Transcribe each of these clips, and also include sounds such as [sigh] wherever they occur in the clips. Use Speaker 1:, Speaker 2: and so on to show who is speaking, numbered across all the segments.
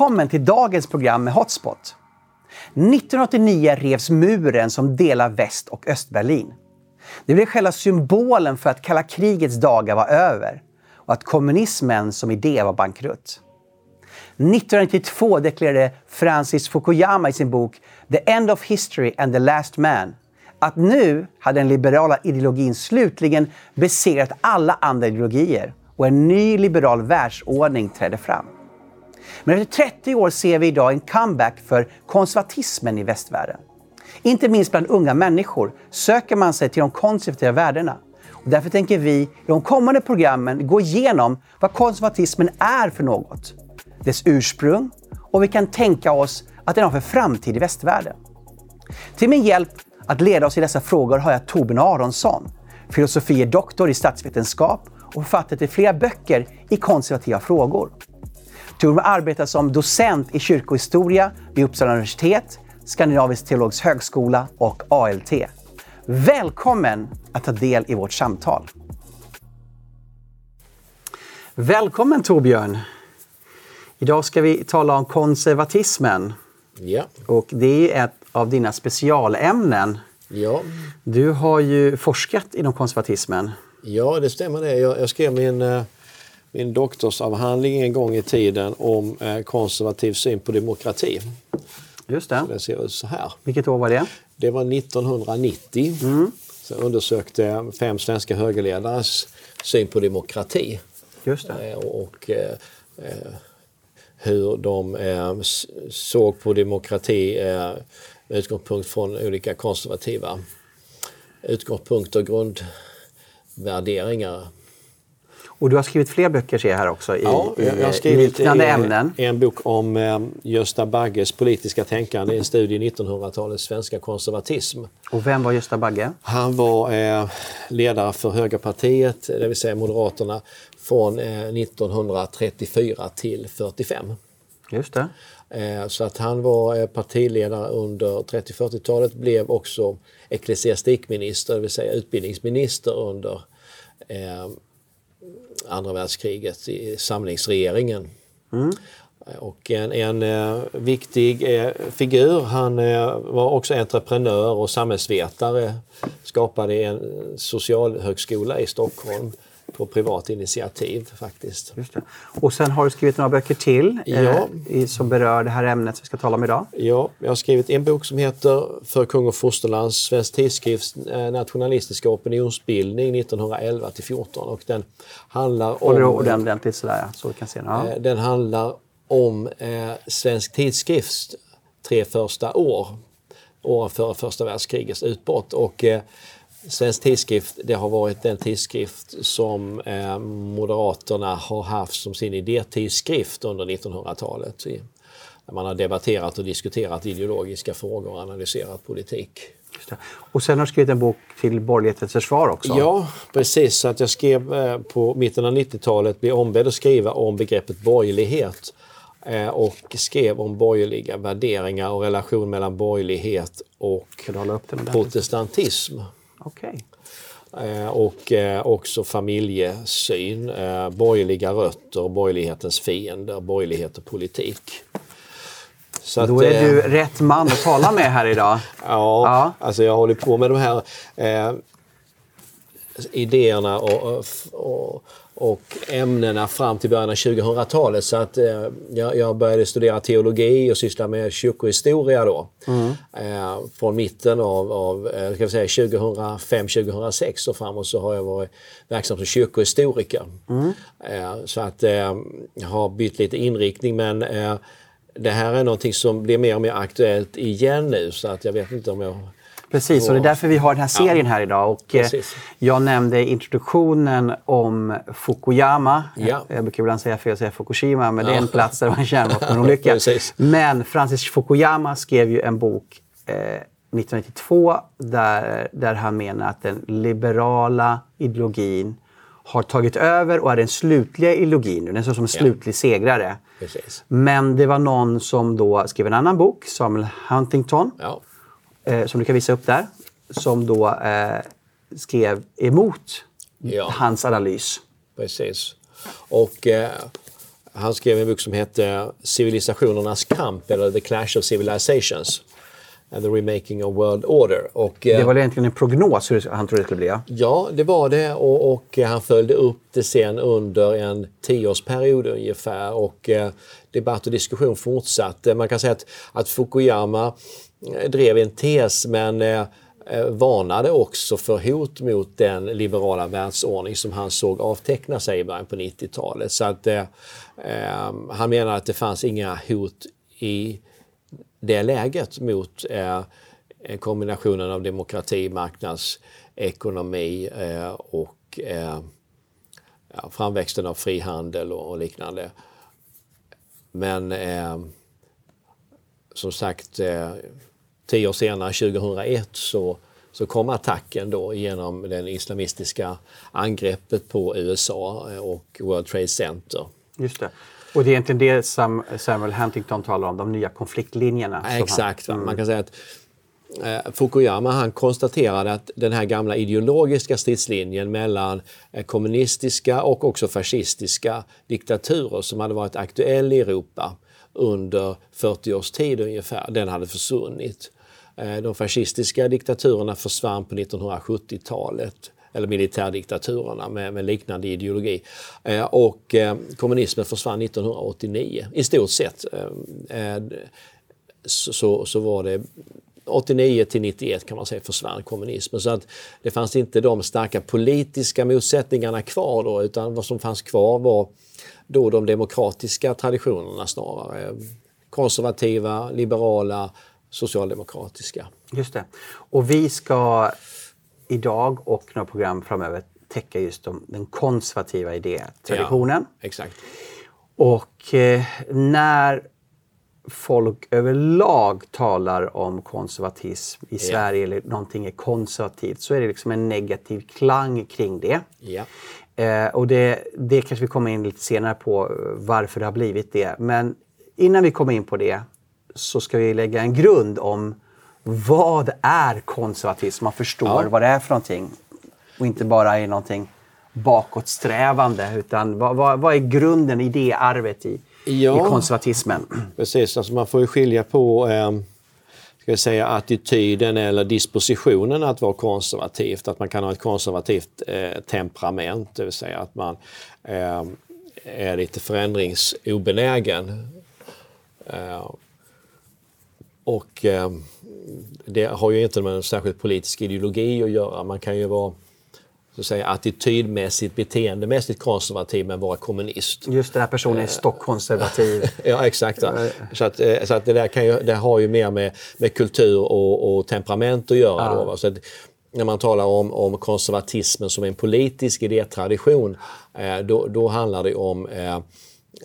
Speaker 1: Välkommen till dagens program med Hotspot. 1989 revs muren som delar Väst och Östberlin. Det blev själva symbolen för att kalla krigets dagar var över och att kommunismen som idé var bankrutt. 1992 deklarerade Francis Fukuyama i sin bok The End of History and the Last Man att nu hade den liberala ideologin slutligen besegrat alla andra ideologier och en ny liberal världsordning trädde fram. Men efter 30 år ser vi idag en comeback för konservatismen i västvärlden. Inte minst bland unga människor söker man sig till de konservativa värdena. Och därför tänker vi i de kommande programmen gå igenom vad konservatismen är för något, dess ursprung och vi kan tänka oss att den har för framtid i västvärlden. Till min hjälp att leda oss i dessa frågor har jag Torbjörn Aronsson, filosofie doktor i statsvetenskap och författare till flera böcker i konservativa frågor. Torbjörn arbetar som docent i kyrkohistoria vid Uppsala universitet, Skandinavisk teologisk högskola och ALT. Välkommen att ta del i vårt samtal. Välkommen Torbjörn! Idag ska vi tala om konservatismen.
Speaker 2: Ja.
Speaker 1: Och det är ett av dina specialämnen.
Speaker 2: Ja.
Speaker 1: Du har ju forskat inom konservatismen.
Speaker 2: Ja, det stämmer det. Jag, jag skrev min, eh, min doktorsavhandling en gång i tiden om eh, konservativ syn på demokrati.
Speaker 1: Just det.
Speaker 2: Det ser ut så här.
Speaker 1: Vilket år var det?
Speaker 2: Det var 1990.
Speaker 1: Mm.
Speaker 2: Så jag undersökte fem svenska högerledares syn på demokrati.
Speaker 1: Just det.
Speaker 2: Eh, och eh, eh, hur de eh, såg på demokrati eh, med utgångspunkt från olika konservativa utgångspunkter och grundvärderingar.
Speaker 1: Och du har skrivit fler böcker ser jag här också i,
Speaker 2: Ja, jag, har
Speaker 1: i
Speaker 2: skrivit
Speaker 1: liknande
Speaker 2: en,
Speaker 1: ämnen.
Speaker 2: en bok om eh, Gösta Bagges politiska tänkande, en studie i 1900-talets svenska konservatism.
Speaker 1: Och vem var Gösta Bagge?
Speaker 2: Han var eh, ledare för Högerpartiet, det vill säga Moderaterna, från eh, 1934 till 45.
Speaker 1: Just det.
Speaker 2: Eh, Så att han var eh, partiledare under 30-40-talet, blev också ecklesiastikminister, det vill säga utbildningsminister under eh, andra världskriget i samlingsregeringen. Mm. Och en, en eh, viktig eh, figur, han eh, var också entreprenör och samhällsvetare. Skapade en socialhögskola i Stockholm på privat initiativ faktiskt.
Speaker 1: Just det. Och sen har du skrivit några böcker till eh,
Speaker 2: Ja.
Speaker 1: i, som berör det här ämnet som vi ska tala om idag.
Speaker 2: Ja, jag har skrivit en bok som heter För kung och fosterlands Svensk tidskrifts eh, nationalistiska opinionsbildning 1911 till 14 och den handlar
Speaker 1: Håller du
Speaker 2: om,
Speaker 1: ordentligt sådär så vi kan se. Ja.
Speaker 2: eh, den handlar om eh, Svensk tidskrifts tre första år, åren före första världskrigets utbrott. Och, eh, Svensk tidskrift det har varit den tidskrift som eh, Moderaterna har haft som sin idétidskrift under 1900-talet. I- Där man har debatterat och diskuterat ideologiska frågor och analyserat politik.
Speaker 1: Och sen har du skrivit en bok till borgerlighetens försvar också.
Speaker 2: Ja, precis. Så att jag skrev eh, på mitten av 90-talet, blev ombedd att skriva om begreppet borgerlighet. Eh, och skrev om borgerliga värderingar och relation mellan borgerlighet och
Speaker 1: Kan du Okej.
Speaker 2: Eh, och eh, också familjesyn, eh, borgerliga rötter, borgerlighetens fiender, borgerlighet och politik. Så
Speaker 1: Då
Speaker 2: att,
Speaker 1: är du rätt man att tala med här idag. [laughs]
Speaker 2: Ja,
Speaker 1: Ja.
Speaker 2: alltså jag håller på med de här idéerna och, och, och, och ämnena fram till början av 2000-talet. Så att eh, jag, började studera teologi och syssla med kyrkohistoria då. Eh, från mitten av, av eh, ska säga 2005-2006 och framåt så har jag varit verksam som kyrkohistoriker. Eh, så att eh, jag har bytt lite inriktning men eh, det här är någonting som blir mer och mer aktuellt igen nu så att jag vet inte om jag
Speaker 1: Precis, och det är därför vi har den här serien här idag. Och, eh,
Speaker 2: Precis.
Speaker 1: jag nämnde i introduktionen om Fukuyama.
Speaker 2: Ja.
Speaker 1: Jag brukar ibland säga fel, säga Fukushima, men det är en plats där det var en kärnvapenolycka. Men Francis Fukuyama skrev ju en bok eh, 1992 där, där han menar att den liberala ideologin har tagit över och är den slutliga ideologin nu. Den står som en slutlig segrare.
Speaker 2: Precis.
Speaker 1: Men det var någon som då skrev en annan bok, Samuel Huntington,
Speaker 2: Ja.
Speaker 1: Eh, som du kan visa upp där, som då eh, skrev emot
Speaker 2: Ja.
Speaker 1: hans analys.
Speaker 2: Precis. Och eh, han skrev en bok som hette Civilisationernas kamp, eller The Clash of Civilizations. And the Remaking of World Order. Och, eh,
Speaker 1: Det var egentligen en prognos hur han trodde det skulle bli. Ja.
Speaker 2: Ja, det var det och, och eh, han följde upp det sen under en tioårsperiod ungefär och eh, debatt och diskussion fortsatte. Man kan säga att, att Fukuyama Eh, drev en tes men eh, eh, varnade också för hot mot den liberala världsordning som han såg avteckna sig i början på 90-talet. Så att eh, ehm, han menar att det fanns inga hot i det läget mot eh, kombinationen av demokrati, marknadsekonomi eh, och eh, ja, framväxten av frihandel och, och liknande. Men eh, som sagt, eh, tio år senare, 2001, så, så kom attacken då genom den islamistiska angreppet på USA och World Trade Center.
Speaker 1: Just det. Och det är egentligen det som Samuel Huntington talar om, de nya konfliktlinjerna.
Speaker 2: Exakt.
Speaker 1: Han,
Speaker 2: va. Man kan säga att eh, Fukuyama han konstaterade att den här gamla ideologiska stridslinjen mellan eh, kommunistiska och också fascistiska diktaturer som hade varit aktuell i Europa under 40 års tid ungefär, den hade försvunnit. Eh, de fascistiska diktaturerna försvann på 1970-talet eller militärdiktaturerna med, med liknande ideologi. Eh, och eh, kommunismen försvann 1989 i stort sett. Eh, eh, så, så, så var det 89 till 91 kan man säga försvann kommunismen. Så att det fanns inte de starka politiska motsättningarna kvar då utan vad som fanns kvar var då de demokratiska traditionerna snarare. Konservativa, liberala, socialdemokratiska.
Speaker 1: Just det. Och vi ska idag och några program framöver täcka just de, den konservativa idétraditionen.
Speaker 2: Ja, exakt.
Speaker 1: Och eh, när folk överlag talar om konservatism i Sverige eller någonting är konservativt så är det liksom en negativ klang kring det.
Speaker 2: Ja.
Speaker 1: Eh, och det, det kanske vi kommer in lite senare på eh, varför det har blivit det. Men innan vi kommer in på det så ska vi lägga en grund om vad är konservatism? Man förstår
Speaker 2: Ja.
Speaker 1: vad det är för någonting. Och inte bara är någonting bakåtsträvande utan vad, vad, vad är grunden i det arvet i,
Speaker 2: Ja.
Speaker 1: i konservatismen?
Speaker 2: Precis, alltså man får ju skilja på eh, ska jag säga, attityden eller dispositionen att vara konservativt. Att man kan ha ett konservativt eh, temperament, det vill säga att man eh, är lite förändringsobenägen. Eh, och eh, det har ju inte med en särskild politisk ideologi att göra. Man kan ju vara så att säga, attitydmässigt, beteendemässigt konservativ men vara kommunist.
Speaker 1: Just den här personen är stockkonservativ. [laughs]
Speaker 2: Ja, exakt. ja. Så, att, eh, så att det där kan ju, det har ju mer med, med kultur och, och temperament att göra. Då, va? Så att när man talar om, om konservatismen som en politisk idétradition, eh, då, då handlar det om eh,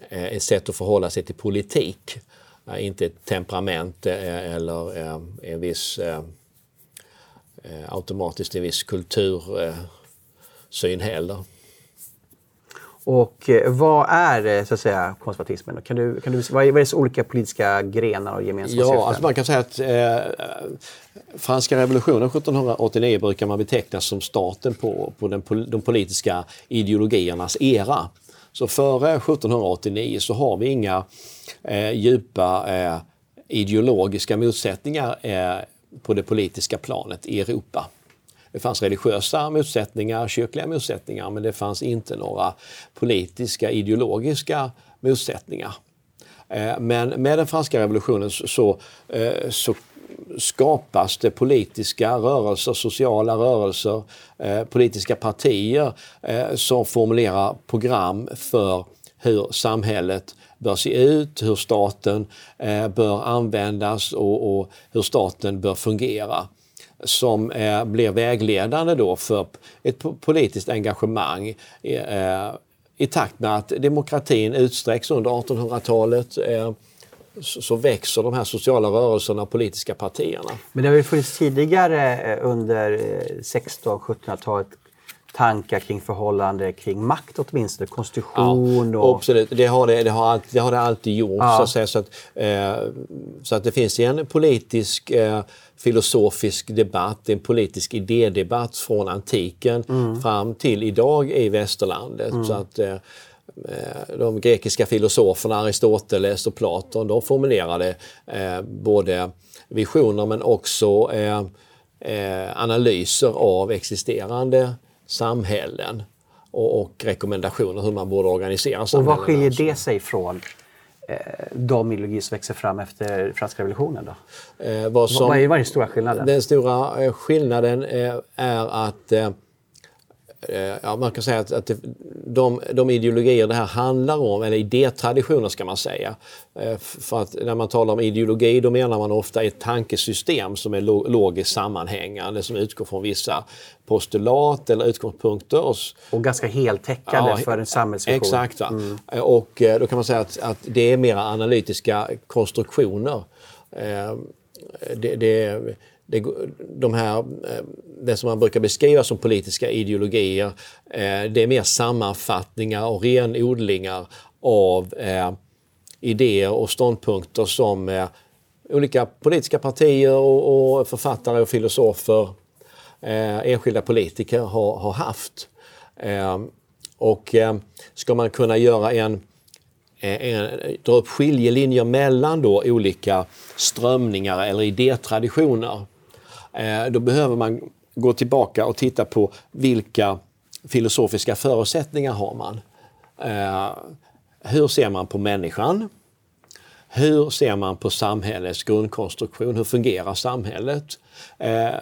Speaker 2: eh, ett sätt att förhålla sig till politik. Eh, inte ett temperament eh, eller eh, en viss automatiskt en viss kultursyn syn heller.
Speaker 1: Och vad är så att säga konservatismen? Kan du, kan du, vad är dess olika politiska grenar och gemensamma syften?
Speaker 2: Ja, alltså man kan säga att eh, franska revolutionen 1789 brukar man beteckna som starten på, på den, de politiska ideologiernas era. Så före 1789 så har vi inga eh, djupa eh, ideologiska motsättningar eh, på det politiska planet i Europa. Det fanns religiösa motsättningar, kyrkliga motsättningar, men det fanns inte några politiska, ideologiska motsättningar. Eh, men med den franska revolutionen så, så, eh, så skapas det politiska rörelser, sociala rörelser, eh, politiska partier eh, som formulerar program för hur samhället bör se ut, hur staten eh, bör användas och, och hur staten bör fungera. som eh, blir vägledande då för ett politiskt engagemang eh, i takt med att demokratin utsträcks under 1800-talet eh, så växer de här sociala rörelserna och politiska partierna.
Speaker 1: Men det har ju funnits tidigare eh, under eh, 1600-1700-talet tankar kring förhållande kring makt åtminstone, konstitution
Speaker 2: ja,
Speaker 1: och...
Speaker 2: Absolut, det har det, det, har alltid, det, har det alltid gjort. Ja. Så, att säga, så, att, eh, så att det finns en politisk eh, filosofisk debatt, en politisk idédebatt från antiken mm. fram till idag i västerlandet. Mm. Så att, eh, eh, de grekiska filosoferna Aristoteles och Platon de formulerade eh, både visioner men också eh, eh, analyser av existerande samhällen och, och rekommendationer hur man borde organisera samhällen.
Speaker 1: Och vad skiljer det sig från eh, de ideologier som växer fram efter franska revolutionen? Då? Eh, vad, som, vad, är, vad är den stora skillnaden?
Speaker 2: Den stora eh, skillnaden är, är att eh, Eh, ja, man kan säga att, att de, de ideologier det här handlar om, eller idétraditioner ska man säga. Eh, för att när man talar om ideologi då menar man ofta ett tankesystem som är logiskt sammanhängande som utgår från vissa postulat eller utgångspunkter.
Speaker 1: Och ganska heltäckande ja, för en samhällsvision.
Speaker 2: Exakt. Mm. Och eh, då kan man säga att, att det är mera analytiska konstruktioner. Det, det, det, de här, eh, det som man brukar beskriva som politiska ideologier, eh, det är mer sammanfattningar och renodlingar av eh, idéer och ståndpunkter som olika politiska partier och, författare och filosofer, enskilda politiker har, har haft. och ska man kunna göra en dra upp skiljelinjer mellan då olika strömningar eller idétraditioner Eh, då behöver man gå tillbaka och titta på vilka filosofiska förutsättningar har man. Eh, hur ser man på människan? Hur ser man på samhällets grundkonstruktion? Hur fungerar samhället? Eh,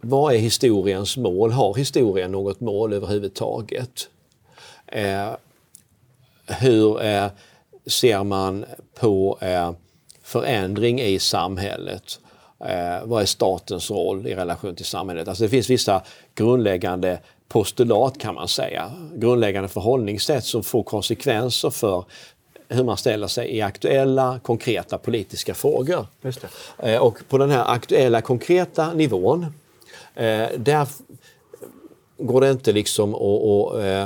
Speaker 2: vad är historiens mål? Har historien något mål överhuvudtaget? Eh, hur eh, ser man på förändring i samhället? Eh, vad är statens roll i relation till samhället? Alltså det finns vissa grundläggande postulat kan man säga. Grundläggande förhållningssätt som får konsekvenser för hur man ställer sig i aktuella, konkreta politiska frågor. Eh, och på den här aktuella, konkreta nivån, eh, där går det inte liksom att, eh,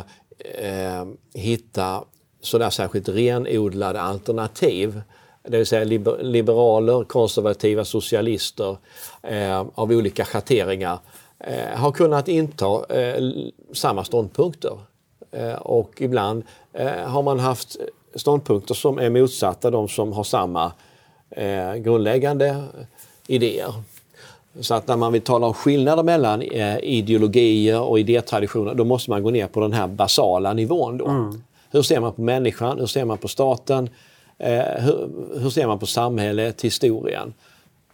Speaker 2: eh, hitta sådär särskilt renodlade alternativ det vill säga liberaler, konservativa socialister eh, av olika schatteringar eh, har kunnat inta eh, samma ståndpunkter. Eh, och ibland eh, har man haft ståndpunkter som är motsatta de som har samma eh, grundläggande idéer. Så att när man vill tala om skillnader mellan ideologier och idétraditioner då måste man gå ner på den här basala nivån. Då. Mm. Hur ser man på människan? Hur ser man på staten? Eh, hur, hur, ser man på samhället, historien,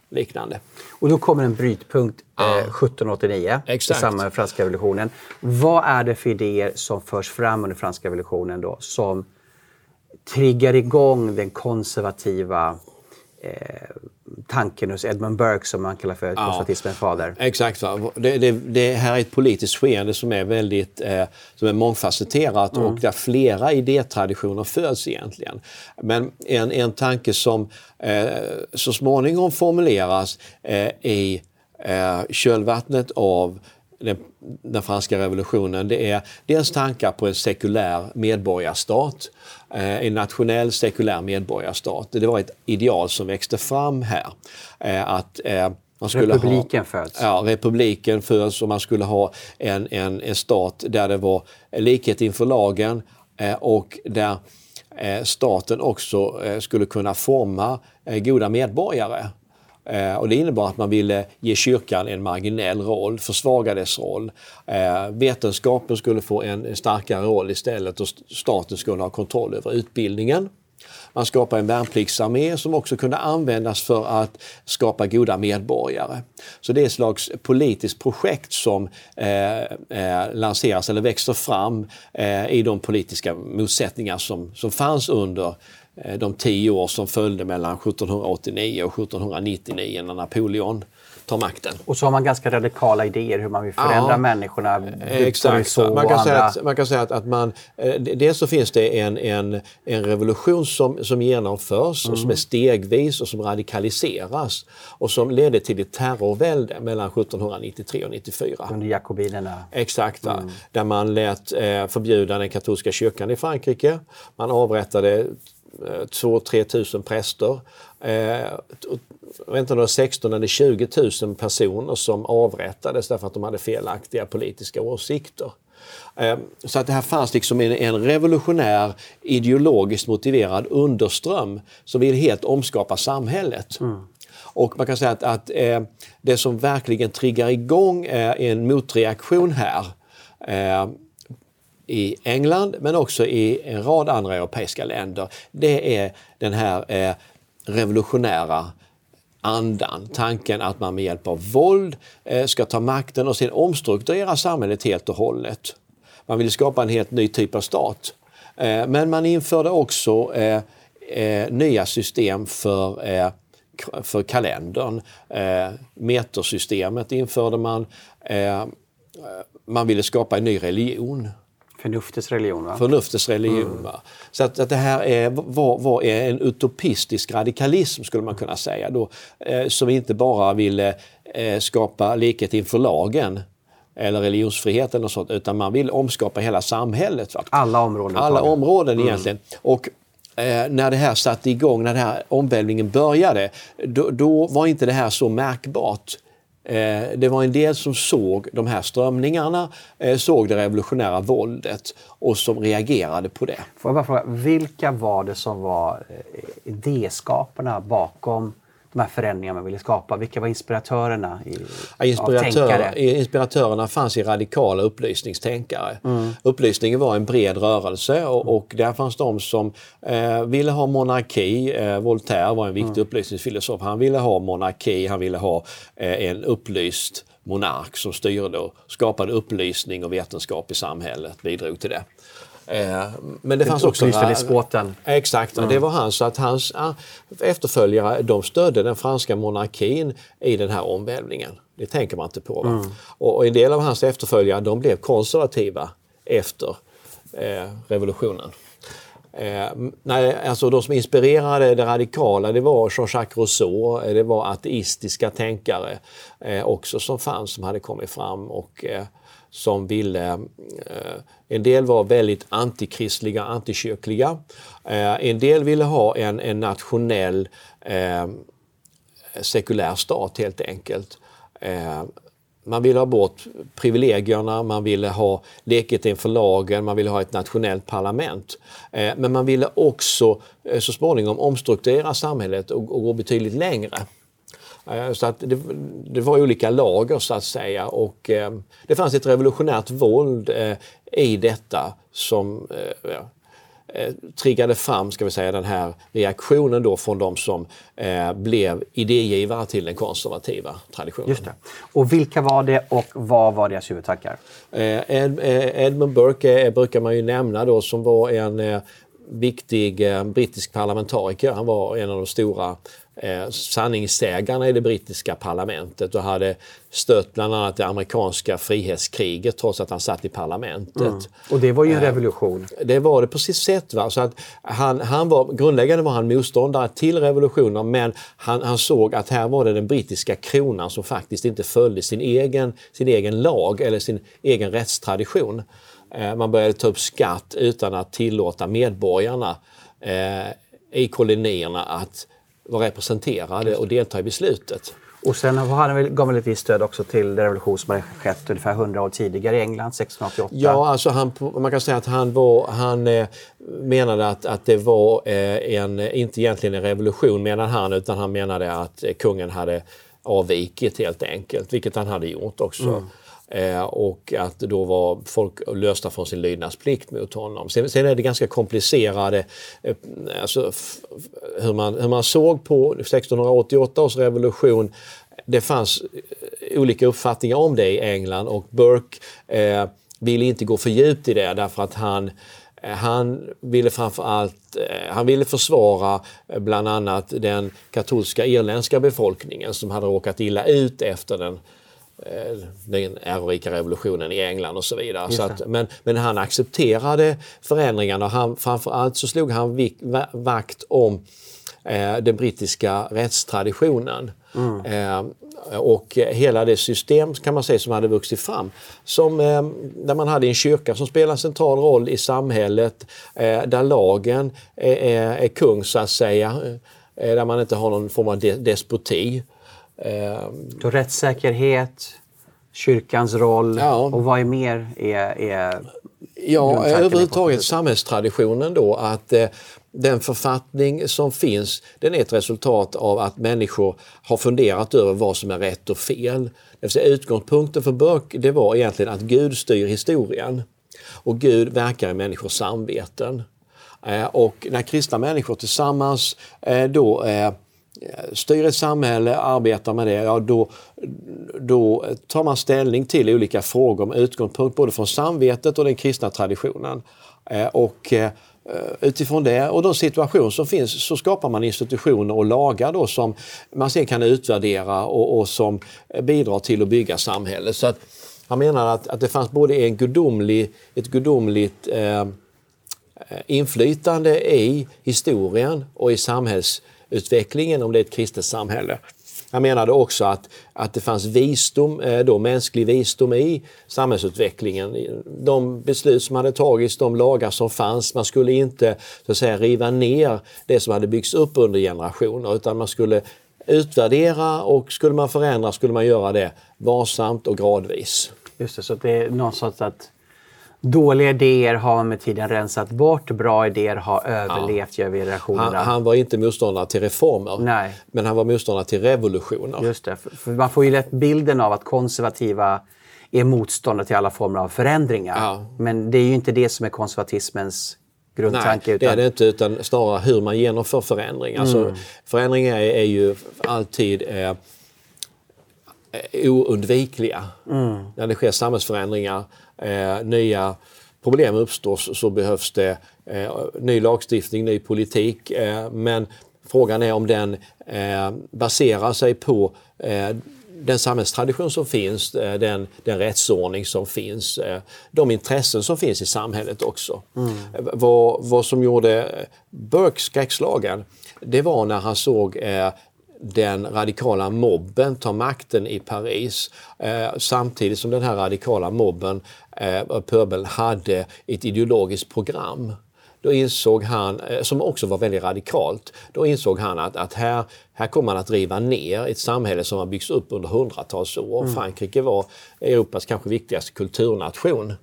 Speaker 2: liknande.
Speaker 1: Och då kommer en brytpunkt eh, 1789 Exakt. i samband med franska revolutionen. Vad är det för idéer som förs fram under franska revolutionen då som triggar igång den konservativa eh, tanken hos Edmund Burke som man kallar för konservatismens fader.
Speaker 2: Exakt. Det, det, det, här är ett politiskt skeende som är väldigt eh, som är mångfacetterat mm. och där flera idétraditioner föds egentligen. Men en, en tanke som eh, så småningom formuleras eh, i eh, kölvattnet av den, den, franska revolutionen, det är dels tankar på en sekulär medborgarstat en nationell sekulär medborgarstat. Det var ett ideal som växte fram här. Eh, att
Speaker 1: eh, man skulle republiken ha, föds?
Speaker 2: Ja, republiken föds och man skulle ha en, en, en stat där det var likhet inför lagen och där staten också skulle kunna forma goda medborgare. Eh, och det innebar att man ville ge kyrkan en marginell roll, försvaga dess roll. Eh, vetenskapen skulle få en starkare roll istället och staten skulle ha kontroll över utbildningen. Man skapade en värnpliktsarmé som också kunde användas för att skapa goda medborgare. Så det är ett slags politiskt projekt som eh, eh, lanseras eller växer fram eh, i de politiska motsättningar som, som fanns under de tio år som följde mellan 1789 och 1799 när Napoleon tar makten.
Speaker 1: Och så har man ganska radikala idéer hur man vill förändra
Speaker 2: Ja.
Speaker 1: människorna.
Speaker 2: Exakt.
Speaker 1: Så
Speaker 2: Man kan,
Speaker 1: och
Speaker 2: säga att, man kan säga att, att man, eh, dels så finns det en, en, en revolution som, som genomförs och
Speaker 1: Mm.
Speaker 2: som är stegvis och som radikaliseras och som ledde till ett terrorvälde mellan 1793 och 94.
Speaker 1: Under jakobinerna.
Speaker 2: Exakt?
Speaker 1: Mm.
Speaker 2: där man lät eh, förbjuda den katolska kyrkan i Frankrike. Man avrättade eh, 2-3 tusen präster. Eh, inte om det var 16 eller 20 000 personer som avrättades därför att de hade felaktiga politiska åsikter. Eh, Så att det här fanns liksom en, en revolutionär ideologiskt motiverad underström som vill helt omskapa samhället. Och man kan säga att, att eh, det som verkligen triggar igång är en motreaktion här eh, i England men också i en rad andra europeiska länder. Det är den här eh, revolutionära andan, tanken att man med hjälp av våld eh, ska ta makten och sen omstrukturera samhället helt och hållet. Man ville skapa en helt ny typ av stat. Eh, men man införde också eh, eh, nya system för eh, för kalendern. Eh, metersystemet införde man. Eh, man ville skapa en ny religion.
Speaker 1: Förnuftets religion. Va?
Speaker 2: Förnuftets religion. Va? Så att, att det här är, var, var är en utopistisk radikalism skulle man kunna säga. Då, eh, som inte bara ville eh, skapa likhet inför lagen eller religionsfrihet eller något sånt, utan man vill omskapa hela samhället. Va?
Speaker 1: Alla områden.
Speaker 2: Alla områden egentligen. Och eh, när det här satte igång, när den här omvälvningen började, då, då var inte det här så märkbart. Eh, det var en del som såg de här strömningarna, eh, såg det revolutionära våldet och som reagerade på det.
Speaker 1: Får jag bara fråga, vilka var det som var eh, idéskaparna bakom de här förändringarna man ville skapa? Vilka var inspiratörerna? I,
Speaker 2: Ja, Inspiratör, inspiratörerna fanns i radikala upplysningstänkare. Upplysningen var en bred rörelse och, och där fanns de som eh, ville ha monarki. Eh, Voltaire var en viktig upplysningsfilosof. Han ville ha monarki, han ville ha eh, en upplyst monark som styrde och skapade upplysning och vetenskap i samhället, bidrog till det. Eh, Men det fanns också...
Speaker 1: upplyste despoten.
Speaker 2: Exakt, det var han. Så att hans efterföljare de stödde den franska monarkin i den här omvälvningen. Det tänker man inte på. Och, och en del av hans efterföljare de blev konservativa efter eh, revolutionen. Eh, nej, alltså de som inspirerade det radikala det var Jean-Jacques Rousseau, eh, det var ateistiska tänkare eh, också som fanns som hade kommit fram och eh, som ville... Eh, en del var väldigt antikristliga, antikyrkliga. Eh, en del ville ha en, en nationell eh, sekulär stat helt enkelt. Eh, man ville ha bort privilegierna, man ville ha leket inför lagen, man ville ha ett nationellt parlament. Eh, men man ville också eh, så småningom omstrukturera samhället och, och gå betydligt längre. Eh, Så att det, det var olika lager så att säga och eh, det fanns ett revolutionärt våld eh, i detta som eh, triggade fram ska vi säga, den här reaktionen då från de som blev idégivare till den konservativa traditionen.
Speaker 1: Just det. Och vilka var det och vad var deras huvudtankar?
Speaker 2: Ed, Edmund Burke brukar man ju nämna då som var en viktig brittisk parlamentariker. Han var en av de stora eh, sanningssägarna i det brittiska parlamentet och hade stött bland annat det amerikanska frihetskriget trots att han satt i parlamentet.
Speaker 1: Och det var ju en revolution.
Speaker 2: Det var det på sitt sätt. Va? Så att han, han var, grundläggande var han motståndare till revolutioner men han, han såg att här var det den brittiska kronan som faktiskt inte följde sin egen, sin egen lag eller sin egen rättstradition. Eh, man började ta upp skatt utan att tillåta medborgarna eh, i kolonierna att vara representerade och delta i beslutet.
Speaker 1: Och sen har han väl, gav han ett visst stöd också till den revolution som hade skett ungefär 100 år tidigare i England, 1688.
Speaker 2: Ja, alltså han, man kan säga att han, var, han eh, menade att, att det var eh, en, inte egentligen en revolution menade han, utan han menade att eh, kungen hade avvikit helt enkelt, vilket han hade gjort också. Eh, och att då var folk lösta från sin lydnadsplikt mot honom. Sen, sen är det ganska komplicerade, eh, alltså, hur, man, hur man såg på 1688 års revolution. Det fanns eh, olika uppfattningar om det i England och Burke eh, ville inte gå för djupt i det därför att han eh, han ville framförallt eh, han ville försvara bland annat den katolska irländska befolkningen som hade råkat illa ut efter den den ärorika revolutionen i England och så vidare. Så att, men, men han accepterade förändringarna och han, framförallt så slog han vik, vakt om eh, den brittiska rättstraditionen. Mm. Eh, och hela det system kan man säga som hade vuxit fram. Som, eh, där man hade en kyrka som spelar en central roll i samhället, eh, där lagen är, är, är, kung så att säga. Eh, där man inte har någon form av de, despoti.
Speaker 1: Så rättssäkerhet, kyrkans roll ja. och vad är mer är, är
Speaker 2: Ja, överhuvudtaget samhällstraditionen då att eh, den författning som finns den är ett resultat av att människor har funderat över vad som är rätt och fel. Det vill säga, utgångspunkten för Burke det var egentligen att Gud styr historien och Gud verkar i människors samveten. Eh, och när kristna människor tillsammans eh, då eh, Eh, styr ett samhälle, arbetar med det, ja, då, då tar man ställning till olika frågor med utgångspunkt både från samvetet och den kristna traditionen. Eh, och eh, utifrån det och de situationer som finns så skapar man institutioner och lagar då som man sen kan utvärdera och, och som bidrar till att bygga samhället. Så att han menar att, att det fanns både en gudomlig, ett gudomligt eh, inflytande i historien och i samhälls utvecklingen om det är ett kristet samhälle. Han menade också att, att det fanns visdom, eh, då, mänsklig visdom i samhällsutvecklingen. De beslut som hade tagits, de lagar som fanns. Man skulle inte så att säga, riva ner det som hade byggts upp under generationer utan man skulle utvärdera och skulle man förändra skulle man göra det varsamt och gradvis.
Speaker 1: Just det, så det är någon sorts att Dåliga idéer har man med tiden rensat bort, bra idéer har överlevt ja. genom generationerna.
Speaker 2: Han, han, var inte motståndare till reformer,
Speaker 1: Nej.
Speaker 2: men han var motståndare till revolutioner.
Speaker 1: Just det, för man får ju lätt bilden av att konservativa är motståndare till alla former av förändringar. Ja. Men det är ju inte det som är konservatismens grundtanke.
Speaker 2: Nej, utan... det är det inte, utan snarare hur man genomför förändringar. Alltså, mm. Alltså, förändringar är, är ju alltid eh, Eh, oundvikliga. Mm. När det sker samhällsförändringar eh, nya problem uppstår så, behövs det eh, ny lagstiftning, ny politik. Eh, men frågan är om den eh, baserar sig på eh, den samhällstradition som finns, eh, den, den rättsordning som finns, eh, de intressen som finns i samhället också. Mm. Vad, vad som gjorde Burke skräckslagen, det var när han såg den radikala mobben ta makten i Paris eh, samtidigt som den här radikala mobben, eh, Pöbel, hade ett ideologiskt program. Då insåg han, eh, som också var väldigt radikalt, då insåg han att, att här, här kommer man att riva ner ett samhälle som har byggts upp under hundratals år. Mm. Frankrike var Europas kanske viktigaste kulturnation.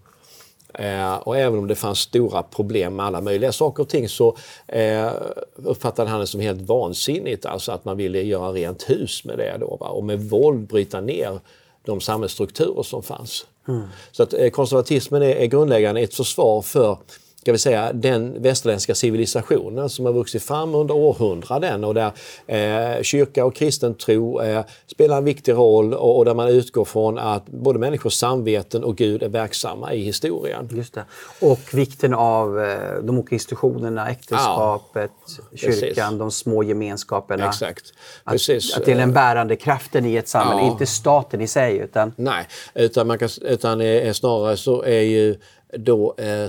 Speaker 2: Eh, och även om det fanns stora problem med alla möjliga saker och ting så eh, uppfattade han det som helt vansinnigt, alltså att man ville göra rent hus med det då, va? och med våld bryta ner de samhällsstrukturer som fanns. Mm. Så att eh, konservatismen är, är grundläggande ett försvar för ska vi säga, den västerländska civilisationen som har vuxit fram under århundraden och där eh, kyrka och kristen tro eh, spelar en viktig roll och, och, där man utgår från att både människors samveten och Gud är verksamma i historien.
Speaker 1: Just det. Och vikten av eh, de olika institutionerna, äktenskapet, ja, kyrkan, de små gemenskaperna.
Speaker 2: Exakt.
Speaker 1: Precis. Att, att det är den bärande kraften i ett samhälle, ja. inte staten i sig. Utan...
Speaker 2: Nej, utan, man kan, utan är, snarare så är ju då eh,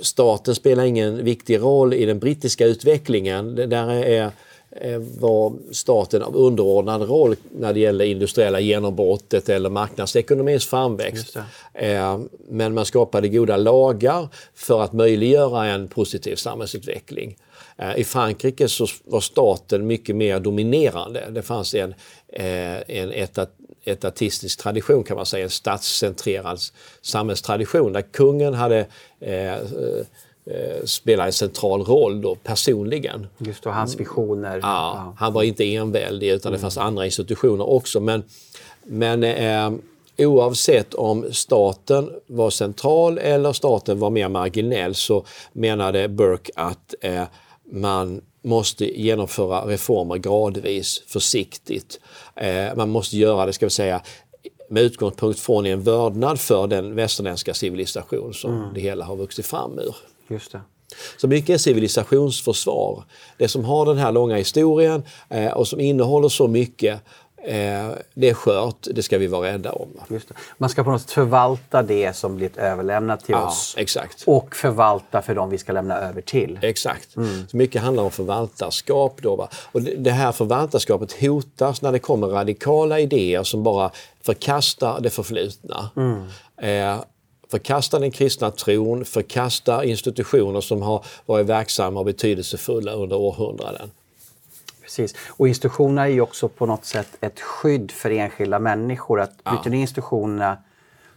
Speaker 2: staten spelar ingen viktig roll i den brittiska utvecklingen. Där är, var staten av underordnad roll när det gäller industriella genombrottet eller marknadsekonomins framväxt. Eh, men man skapade goda lagar för att möjliggöra en positiv samhällsutveckling. Eh, I Frankrike så var staten mycket mer dominerande. Det fanns en, eh, en etatistisk tradition kan man säga, en statscentrerad samhällstradition där kungen hade eh, eh, spelar en central roll då personligen.
Speaker 1: Just då, hans visioner.
Speaker 2: Ja. Han var inte enväldig utan det fanns andra institutioner också. Men, men eh, oavsett om staten var central eller staten var mer marginell så menade Burke att eh, man måste genomföra reformer gradvis, försiktigt. Eh, man måste göra det, ska vi säga, med utgångspunkt från en vördnad för den västerländska civilisation som mm. det hela har vuxit fram ur.
Speaker 1: Just det.
Speaker 2: Så mycket är civilisationsförsvar. Det som har den här långa historien eh, och som innehåller så mycket Eh, det är skört, det ska vi vara rädda om.
Speaker 1: Man ska på något sätt förvalta det som blivit överlämnat till
Speaker 2: ja,
Speaker 1: oss.
Speaker 2: Exakt.
Speaker 1: Och förvalta för de vi ska lämna över till.
Speaker 2: Exakt. Mm. Så mycket handlar om förvaltarskap. Då, va? Och det här förvaltarskapet hotas när det kommer radikala idéer som bara förkastar det förflutna. Mm. Eh, förkastar den kristna tron, förkastar institutioner som har varit verksamma och betydelsefulla under århundraden.
Speaker 1: Precis. Och institutionerna är ju också på något sätt ett skydd för enskilda människor. Att ja. byter du institutionerna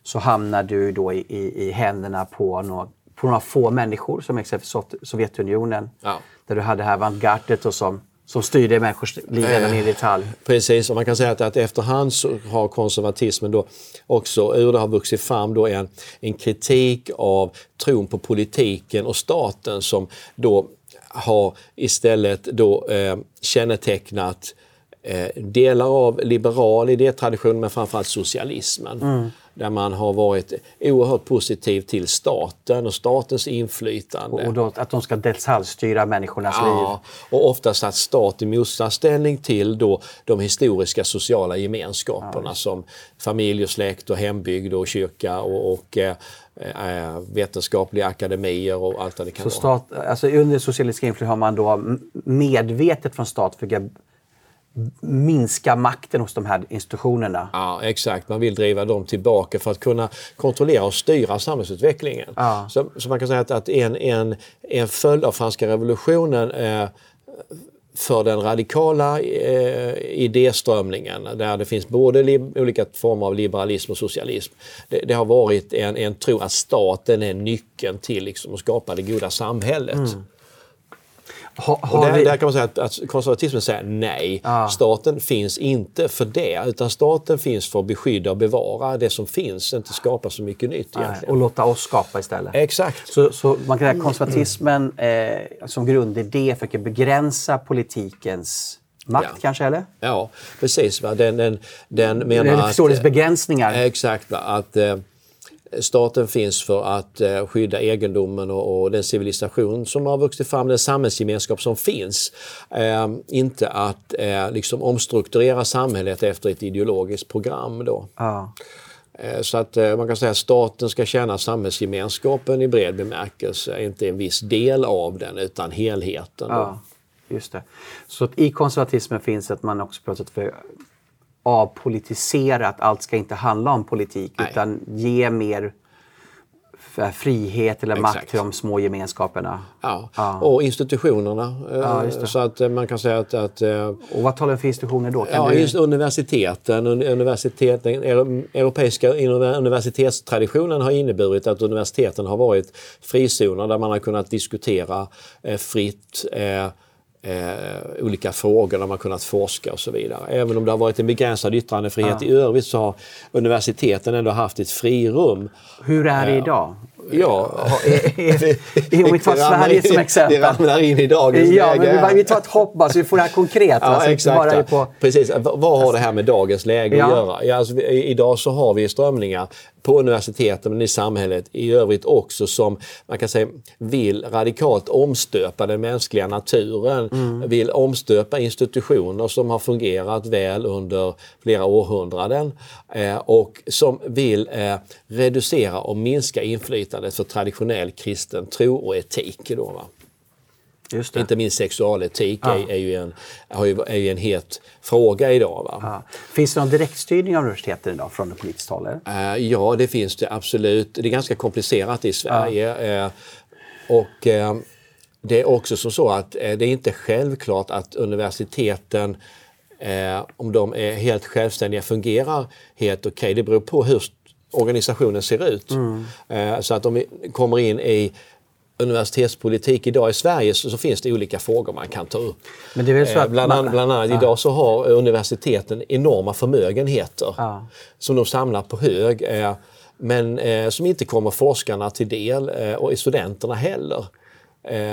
Speaker 1: så hamnar du då i, i, i händerna på några, på några få människor som exempelvis Sovjetunionen. Ja. Där du hade det här avantgardet och som som styrde människors liv redan i detalj.
Speaker 2: Precis, och man kan säga att, att efterhand så har konservatismen då också ur det har vuxit fram då en, en kritik av tron på politiken och staten som då har istället då eh, kännetecknat eh, delar av liberal idétradition men framförallt socialismen. Mm. Där man har varit oerhört positiv till staten och statens inflytande.
Speaker 1: Och då, att de ska detaljstyra människornas ja, liv.
Speaker 2: Och ofta satt stat i motsatsställning till då de historiska sociala gemenskaperna ja. som familj och släkt och hembygd och kyrka och, och eh, eh, vetenskapliga akademier och allt vad det kan
Speaker 1: Så vara. Stat, alltså under socialistiska inflytande har man då medvetet från stat försökt minska makten hos de här institutionerna.
Speaker 2: Ja, exakt. Man vill driva dem tillbaka för att kunna kontrollera och styra samhällsutvecklingen. Ja. Så, så, man kan säga att, att en, en, en följd av franska revolutionen eh, för den radikala eh, idéströmningen där det finns både olika former av liberalism och socialism. Det, det, har varit en, en tro att staten är nyckeln till liksom, att skapa det goda samhället. Mm. Ha, och där, vi... där, kan man säga att, att konservatismen säger nej. Ah. Staten finns inte för det, utan staten finns för att beskydda och bevara det som finns, inte skapa så mycket nytt egentligen.
Speaker 1: Och låta oss skapa istället.
Speaker 2: Exakt.
Speaker 1: Så, så man kan säga att konservatismen eh, som grundidé försöker begränsa politikens makt ja. kanske, eller?
Speaker 2: Ja, precis. Va? Den, den, den
Speaker 1: menar är att... begränsningar.
Speaker 2: Exakt. Va? Att, eh, Staten finns för att eh, skydda egendomen och, den civilisation som har vuxit fram, den samhällsgemenskap som finns. Eh, inte att eh, liksom omstrukturera samhället efter ett ideologiskt program. Då. Ah. Så att eh, man kan säga att staten ska känna samhällsgemenskapen i bred bemärkelse, inte en viss del av den utan helheten. Ja,
Speaker 1: just det. Så att i konservatismen finns att man också något sätt avpolitisera, att allt ska inte handla om politik Nej. utan ge mer frihet eller Exakt. makt till de små gemenskaperna.
Speaker 2: Ja, ja. och institutionerna. Ja, så att eh, man kan säga att... att
Speaker 1: eh, och vad talar vi för institutioner då?
Speaker 2: Kan ja, du... universiteten. Universitet, den europeiska universitetstraditionen har inneburit att universiteten har varit frizoner där man har kunnat diskutera eh, fritt eh, olika frågor där man kunnat forska och så vidare. Även om det har varit en begränsad yttrandefrihet ja. i övrigt så har universiteten ändå haft ett frirum.
Speaker 1: Hur är det eh, idag?
Speaker 2: Ja, [laughs]
Speaker 1: om vi tar Sverige som exempel.
Speaker 2: Det ramlar in i dagens
Speaker 1: ja, läge. Men vi, tar ett hopp bara så vi får det här konkret. Ja,
Speaker 2: alltså, exakt. På... Precis. Vad har det här med dagens läge ja. att göra? Ja, alltså, idag så har vi strömningar på universiteten men i samhället i övrigt också som man kan säga vill radikalt omstöpa den mänskliga naturen. Mm. Vill omstöpa institutioner som har fungerat väl under flera århundraden eh, och som vill eh, reducera och minska inflytandet för traditionell kristen tro och etik. Då, va? Inte minst sexualetik ja. är, är, ju en, är ju en het fråga idag. Va? Ja.
Speaker 1: Finns det någon direktstyrning av universiteten idag från politiskt håll?
Speaker 2: Uh, ja, det finns det absolut. Det är ganska komplicerat i Sverige. Ja. Uh, och uh, det är också som så att det är inte självklart att universiteten om de är helt självständiga fungerar helt okej. Okay. Det beror på hur organisationen ser ut. Mm. Så att om vi kommer in i universitetspolitik idag i Sverige så, så, finns det olika frågor man kan ta upp. Men det är väl så eh, att bland, man, bland annat ja. idag så har universiteten enorma förmögenheter ja. som de samlar på hög. Eh, men eh, som inte kommer forskarna till del och studenterna heller.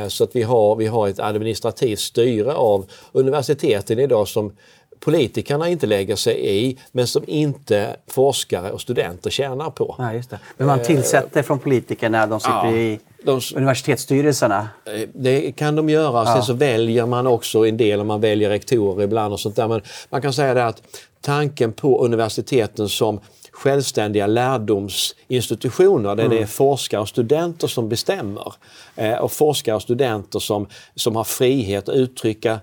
Speaker 2: Så att vi har, vi har ett administrativt styre av universiteten idag som politikerna inte lägger sig i men som inte forskare och studenter tjänar på.
Speaker 1: Ja, just det. Men man tillsätter från politikerna, de sitter
Speaker 2: Ja,
Speaker 1: i
Speaker 2: de-
Speaker 1: universitetsstyrelserna.
Speaker 2: Eh, Det kan de göra. Sen så väljer man också en del, om man väljer rektorer ibland och sånt där. Men man kan säga det att tanken på universiteten som självständiga lärdomsinstitutioner där det är forskare och studenter som bestämmer. Eh, och forskare och studenter som, som har frihet att uttrycka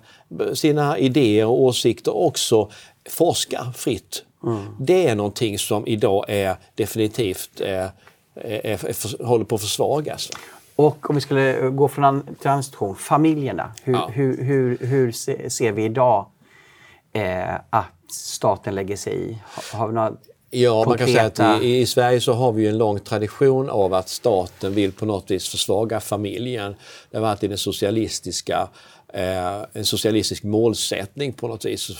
Speaker 2: sina idéer och åsikter och också forska fritt. Det är någonting som idag är definitivt eh, är, är, är, håller på att försvagas.
Speaker 1: Och om vi skulle gå från till en institution, familjerna. Hur,
Speaker 2: Ja.
Speaker 1: hur, hur, hur se- ser vi idag eh, att staten lägger sig i? Har, har vi några
Speaker 2: Ja, man kan säga
Speaker 1: konkreta-
Speaker 2: att i, i Sverige så har vi en lång tradition av att staten vill på något vis försvaga familjen. Det har varit i den socialistiska, eh, en socialistisk målsättning på något vis.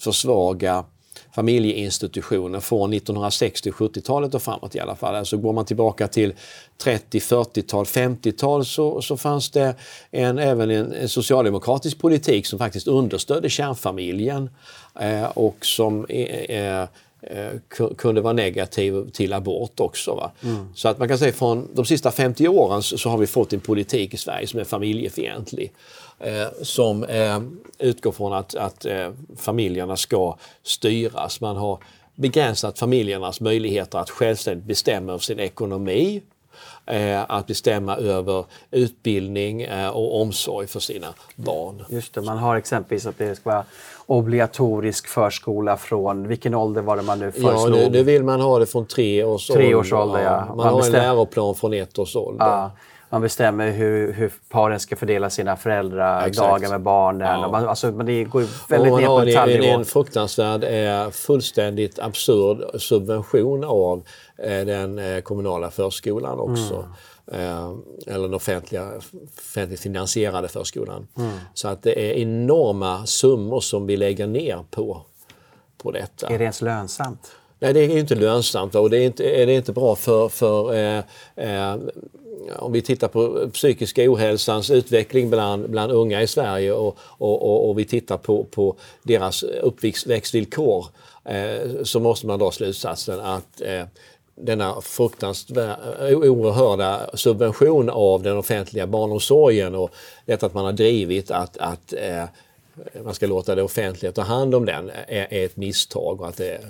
Speaker 2: Försvaga familjeinstitutioner från 1960 70-talet och framåt i alla fall. Alltså går man tillbaka till 30, 40-tal, 50-tal så, så fanns det en, även en, en socialdemokratisk politik som faktiskt understödde kärnfamiljen eh, och som eh, eh, kunde vara negativ till abort också. Va? Så att man kan säga från de sista 50 åren så, så har vi fått en politik i Sverige som är familjefientlig. Eh, som eh, utgår från att, att eh, familjerna ska styras. Man har begränsat familjernas möjligheter att självständigt bestämma över sin ekonomi. Eh, att bestämma över utbildning eh, och omsorg för sina barn.
Speaker 1: Just det, man har exempelvis att det ska vara obligatorisk förskola från, vilken ålder var det man nu
Speaker 2: Ja,
Speaker 1: föreslog?
Speaker 2: nu, nu vill man ha det från tre års
Speaker 1: Tre års ålder, ja.
Speaker 2: Man,
Speaker 1: Man
Speaker 2: har en
Speaker 1: bestäm-
Speaker 2: läroplan från ett års ålder.
Speaker 1: Ja, man bestämmer hur, hur paren ska fördela sina föräldradagar med barnen.
Speaker 2: Ja.
Speaker 1: Man, alltså, men det går väldigt
Speaker 2: man
Speaker 1: ner på
Speaker 2: har en, en,
Speaker 1: detaljnivå.
Speaker 2: en fruktansvärd, eh, fullständigt absurd subvention av eh, den eh, kommunala förskolan också. Eh, eller den offentliga, offentligt finansierade förskolan. Så att det är enorma summor som vi lägger ner på, på detta.
Speaker 1: Är det ens lönsamt?
Speaker 2: Nej, det är inte lönsamt och det är inte, är det inte bra för, för eh, eh, om vi tittar på psykiska ohälsans utveckling bland, bland unga i Sverige och, och, och, och vi tittar på, på deras uppväxtvillkor eh, så måste man dra slutsatsen att eh, denna fruktansvärda, eh, oerhörda subvention av den offentliga barnomsorgen och detta att man har drivit att, att eh, man ska låta det offentliga ta hand om den är, är ett misstag och att det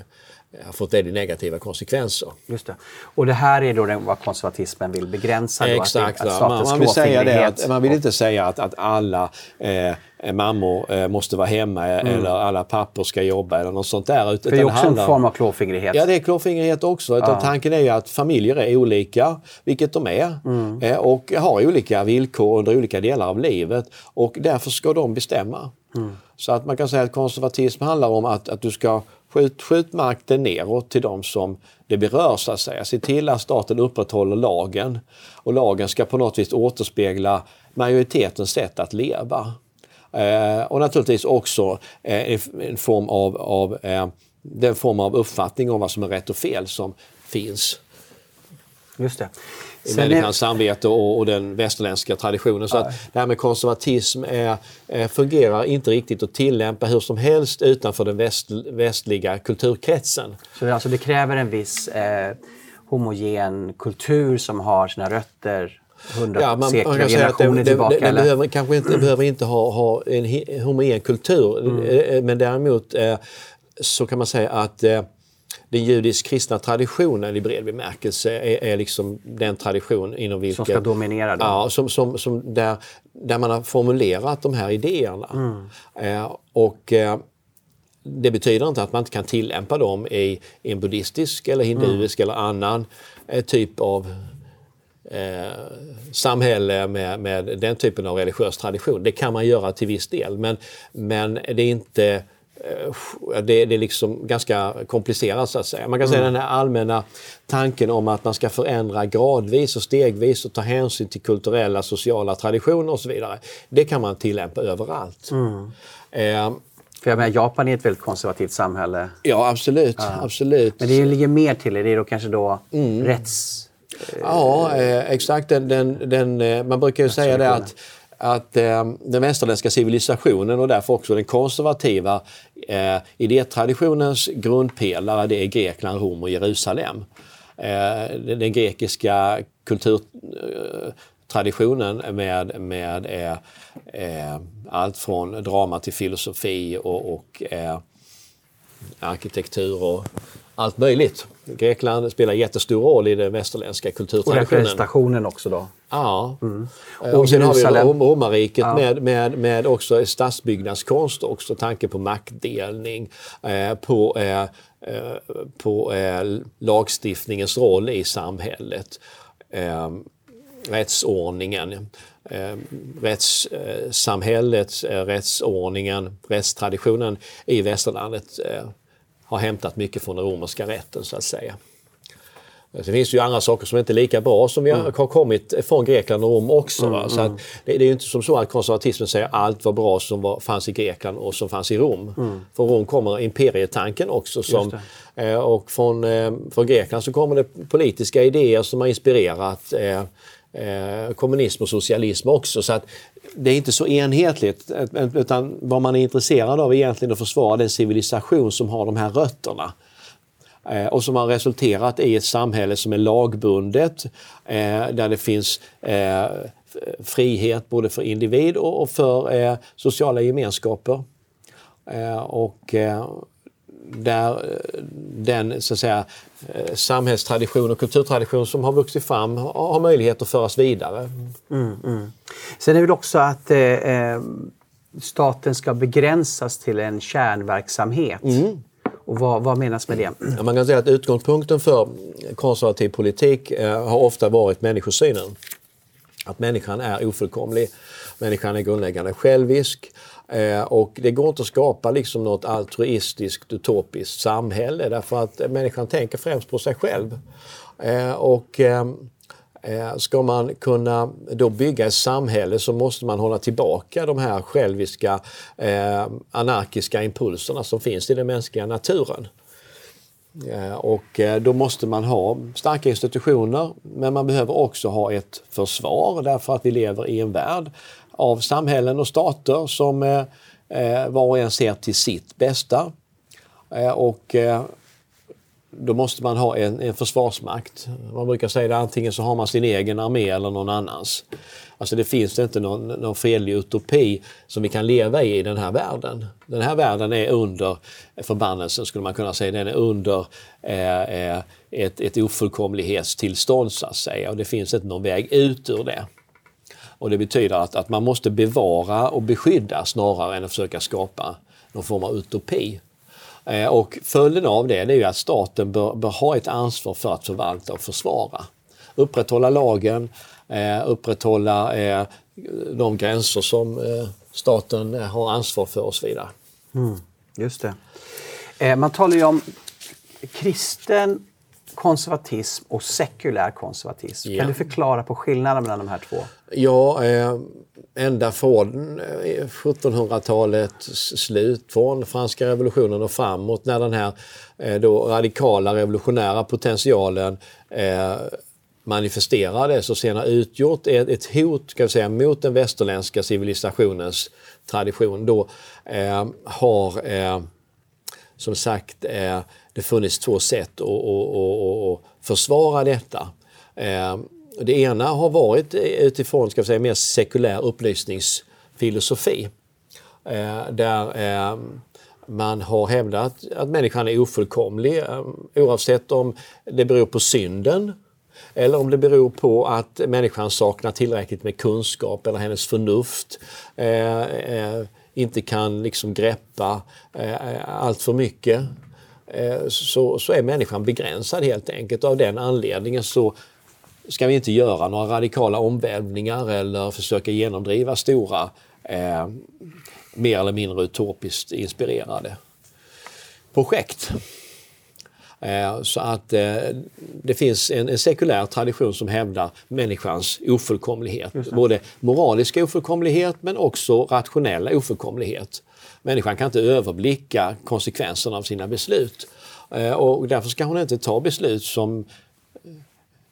Speaker 2: har fått väldigt negativa konsekvenser.
Speaker 1: Just det. Och det här är då den, vad konservatismen vill begränsa. Då,
Speaker 2: Exakt.
Speaker 1: Att, att
Speaker 2: man, man, vill säga det att, man vill inte säga att, att alla eh, mammor eh, måste vara hemma eller alla pappor ska jobba eller något sånt där. Utan
Speaker 1: det är också
Speaker 2: handlar-
Speaker 1: en form av klåfingrighet.
Speaker 2: Ja, det är klåfingrighet också. Utan Tanken är ju att familjer är olika, vilket de är,
Speaker 1: Mm.
Speaker 2: eh, och har olika villkor under olika delar av livet. Och därför ska de bestämma.
Speaker 1: Mm.
Speaker 2: Så att man kan säga att konservatism handlar om att, att du ska skjut, skjut makten neråt till de som det berör, så att säga. Se till att staten upprätthåller lagen. Och lagen ska på något vis återspegla majoritetens sätt att leva. Eh, och naturligtvis också eh, en, form av, av eh, den form av uppfattning om vad som är rätt och fel som finns
Speaker 1: Just det
Speaker 2: i
Speaker 1: är,
Speaker 2: människans samvete och, och den västerländska traditionen. Så att det här med konservatism är, är, fungerar inte riktigt att tillämpa hur som helst utanför den väst, västliga kulturkretsen.
Speaker 1: så det, alltså det kräver en viss eh, homogen kultur som har sina rötter hundra
Speaker 2: Ja, man, man
Speaker 1: sekler,
Speaker 2: kan säga att det,
Speaker 1: tillbaka. eller?
Speaker 2: behöver, kanske inte, behöver inte ha, ha en homogen kultur. Eh, Men däremot eh, så kan man säga att eh, den judisk-kristna traditionen i bred bemärkelse är, är liksom den tradition inom vilken...
Speaker 1: ska dominera då.
Speaker 2: Ja, som, som, som där, där man har formulerat de här idéerna.
Speaker 1: Mm.
Speaker 2: Eh, och eh, det betyder inte att man inte kan tillämpa dem i, i en buddhistisk eller hinduisk eller annan eh, typ av eh, samhälle med, med den typen av religiös tradition. Det kan man göra till viss del men, men det är inte det, det är liksom ganska komplicerat så att säga. Man kan säga den här allmänna tanken om att man ska förändra gradvis och stegvis och ta hänsyn till kulturella, sociala traditioner och så vidare. Det kan man tillämpa överallt. Eh,
Speaker 1: För jag menar, Japan är ett väldigt konservativt samhälle.
Speaker 2: ja, absolut. absolut.
Speaker 1: Men det ligger mer till det. Det är då kanske då rätts...
Speaker 2: Ja, eh, exakt. Den, den, den, eh, man brukar ju säga det att att eh, den västerländska civilisationen och därför också den konservativa eh, idétraditionens grundpelare det är Grekland, Rom och Jerusalem. Eh, den grekiska kulturtraditionen eh, med, med eh, eh, allt från drama till filosofi och, och eh, arkitektur och allt möjligt. Grekland spelar jättestor roll i den västerländska kulturtraditionen. Och
Speaker 1: representationen också då?
Speaker 2: Ja. Mm. Och, och sen Jerusalem. har vi romarriket ja. med, med, med också stadsbyggnadskonst, också tanke på maktdelning, eh, på, eh, eh på eh, lagstiftningens roll i samhället, eh, rättsordningen. Eh, rättssamhället, eh, rättsordningen, rättstraditionen i västerlandet eh, har hämtat mycket från den romerska rätten så att säga. Det finns ju andra saker som inte är lika bra som vi mm. har kommit från Grekland och Rom också. Mm, så mm. det, det, är ju inte som så att konservatismen säger allt var bra som var, fanns i Grekland och som fanns i Rom. Mm. Från Rom kommer imperietanken också. Som, eh, och från, eh, från Grekland så kommer det politiska idéer som har inspirerat eh, eh, kommunism och socialism också. Så att det är inte så enhetligt utan vad man är intresserad av är egentligen att försvara den civilisation som har de här rötterna eh, och som har resulterat i ett samhälle som är lagbundet, eh, där det finns eh, frihet både för individ och för sociala gemenskaper. Och där eh, den så att säga, eh, samhällstradition och kulturtradition som har vuxit fram har möjlighet att föras vidare. Mm,
Speaker 1: mm. Sen är det också att eh, eh, staten ska begränsas till en kärnverksamhet. Mm. Och vad, vad, menas med det?
Speaker 2: Ja, man kan säga att utgångspunkten för konservativ politik eh, har ofta varit människosynen. Att människan är ofullkomlig, människan är grundläggande självisk Eh, och det går inte att skapa liksom något altruistiskt utopiskt samhälle därför att människan tänker främst på sig själv. Eh, och eh, eh Ska man kunna då bygga ett samhälle så måste man hålla tillbaka de här själviska eh, anarkiska impulserna som finns i den mänskliga naturen. Eh, och då måste man ha starka institutioner men man behöver också ha ett försvar därför att vi lever i en värld av samhällen och stater som eh, eh, var och en ser till sitt bästa. Eh, och eh, då måste man ha en, en försvarsmakt. Man brukar säga att antingen så har man sin egen armé eller någon annans. Alltså det finns inte någon, någon fredlig utopi som vi kan leva i i den här världen. Den här världen är under förbannelsen skulle man kunna säga. Den är under eh, eh ett, ett ofullkomlighetstillstånd så att säga och det finns inte någon väg ut ur det. Och det betyder att, att man måste bevara och beskydda snarare än att försöka skapa någon form av utopi. Eh, och följden av det, det är att staten bör, bör, ha ett ansvar för att förvalta och försvara. Upprätthålla lagen, eh, upprätthålla eh, de gränser som eh, staten eh, har ansvar för och så vidare.
Speaker 1: Mm, just det. Eh, man talar ju om kristen konservatism och sekulär konservatism. Ja. Kan du förklara på skillnaden mellan de här två?
Speaker 2: Ja, eh, ända från 1700-talets eh, slut, från franska revolutionen och framåt när den här eh, då radikala revolutionära potentialen eh, manifesterades och sen har utgjort ett, ett hot ska vi säga, mot den västerländska civilisationens tradition. Då eh, har eh, som sagt eh, det funnits två sätt att, att, att, försvara detta. Ehm, det ena har varit utifrån ska vi säga, mer sekulär upplysningsfilosofi. Ehm, där ehm, man har hävdat att människan är ofullkomlig oavsett om det beror på synden eller om det beror på att människan saknar tillräckligt med kunskap eller hennes förnuft eh, eh, inte kan liksom greppa eh, allt för mycket så, så är människan begränsad helt enkelt. Av den anledningen så ska vi inte göra några radikala omvälvningar eller försöka genomdriva stora, eh, mer eller mindre utopiskt inspirerade projekt. Eh, så att eh, det finns en, en, sekulär tradition som hävdar människans ofullkomlighet. Både moraliska ofullkomlighet men också rationella ofullkomlighet. Människan kan inte överblicka konsekvenserna av sina beslut. Eh, och därför ska hon inte ta beslut som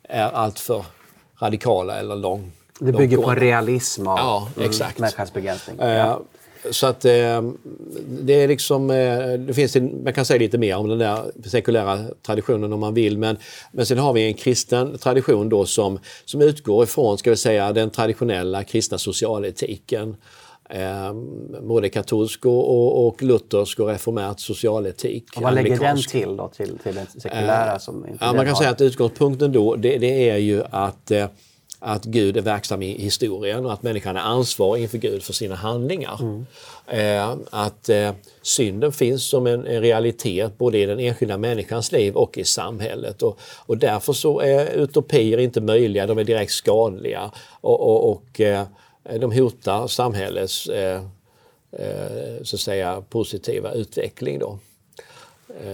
Speaker 2: är alltför radikala eller lång,
Speaker 1: Det bygger på en realism av
Speaker 2: ja, exakt.
Speaker 1: människans begränsning.
Speaker 2: Eh,
Speaker 1: Ja.
Speaker 2: Så att eh, det är liksom, eh, det finns man kan säga lite mer om den där sekulära traditionen om man vill. Men, men sen har vi en kristen tradition då som, som utgår ifrån, ska vi säga, den traditionella kristna socialetiken. Eh, både katolsk och, och, och luthersk och reformärt socialetik.
Speaker 1: Och vad lägger den till då, till, till den sekulära som inte
Speaker 2: Ja, man kan
Speaker 1: har?
Speaker 2: säga att utgångspunkten då det, det är ju att, eh, att Gud är verksam i historien och att människan är ansvarig inför Gud för sina handlingar. Eh, att eh, synden finns som en, en realitet både i den enskilda människans liv och i samhället. Och, och därför så är utopier inte möjliga, de är direkt skadliga och, och, och eh, Eh, de hotar samhällets eh, eh, så att säga, positiva utveckling. Då.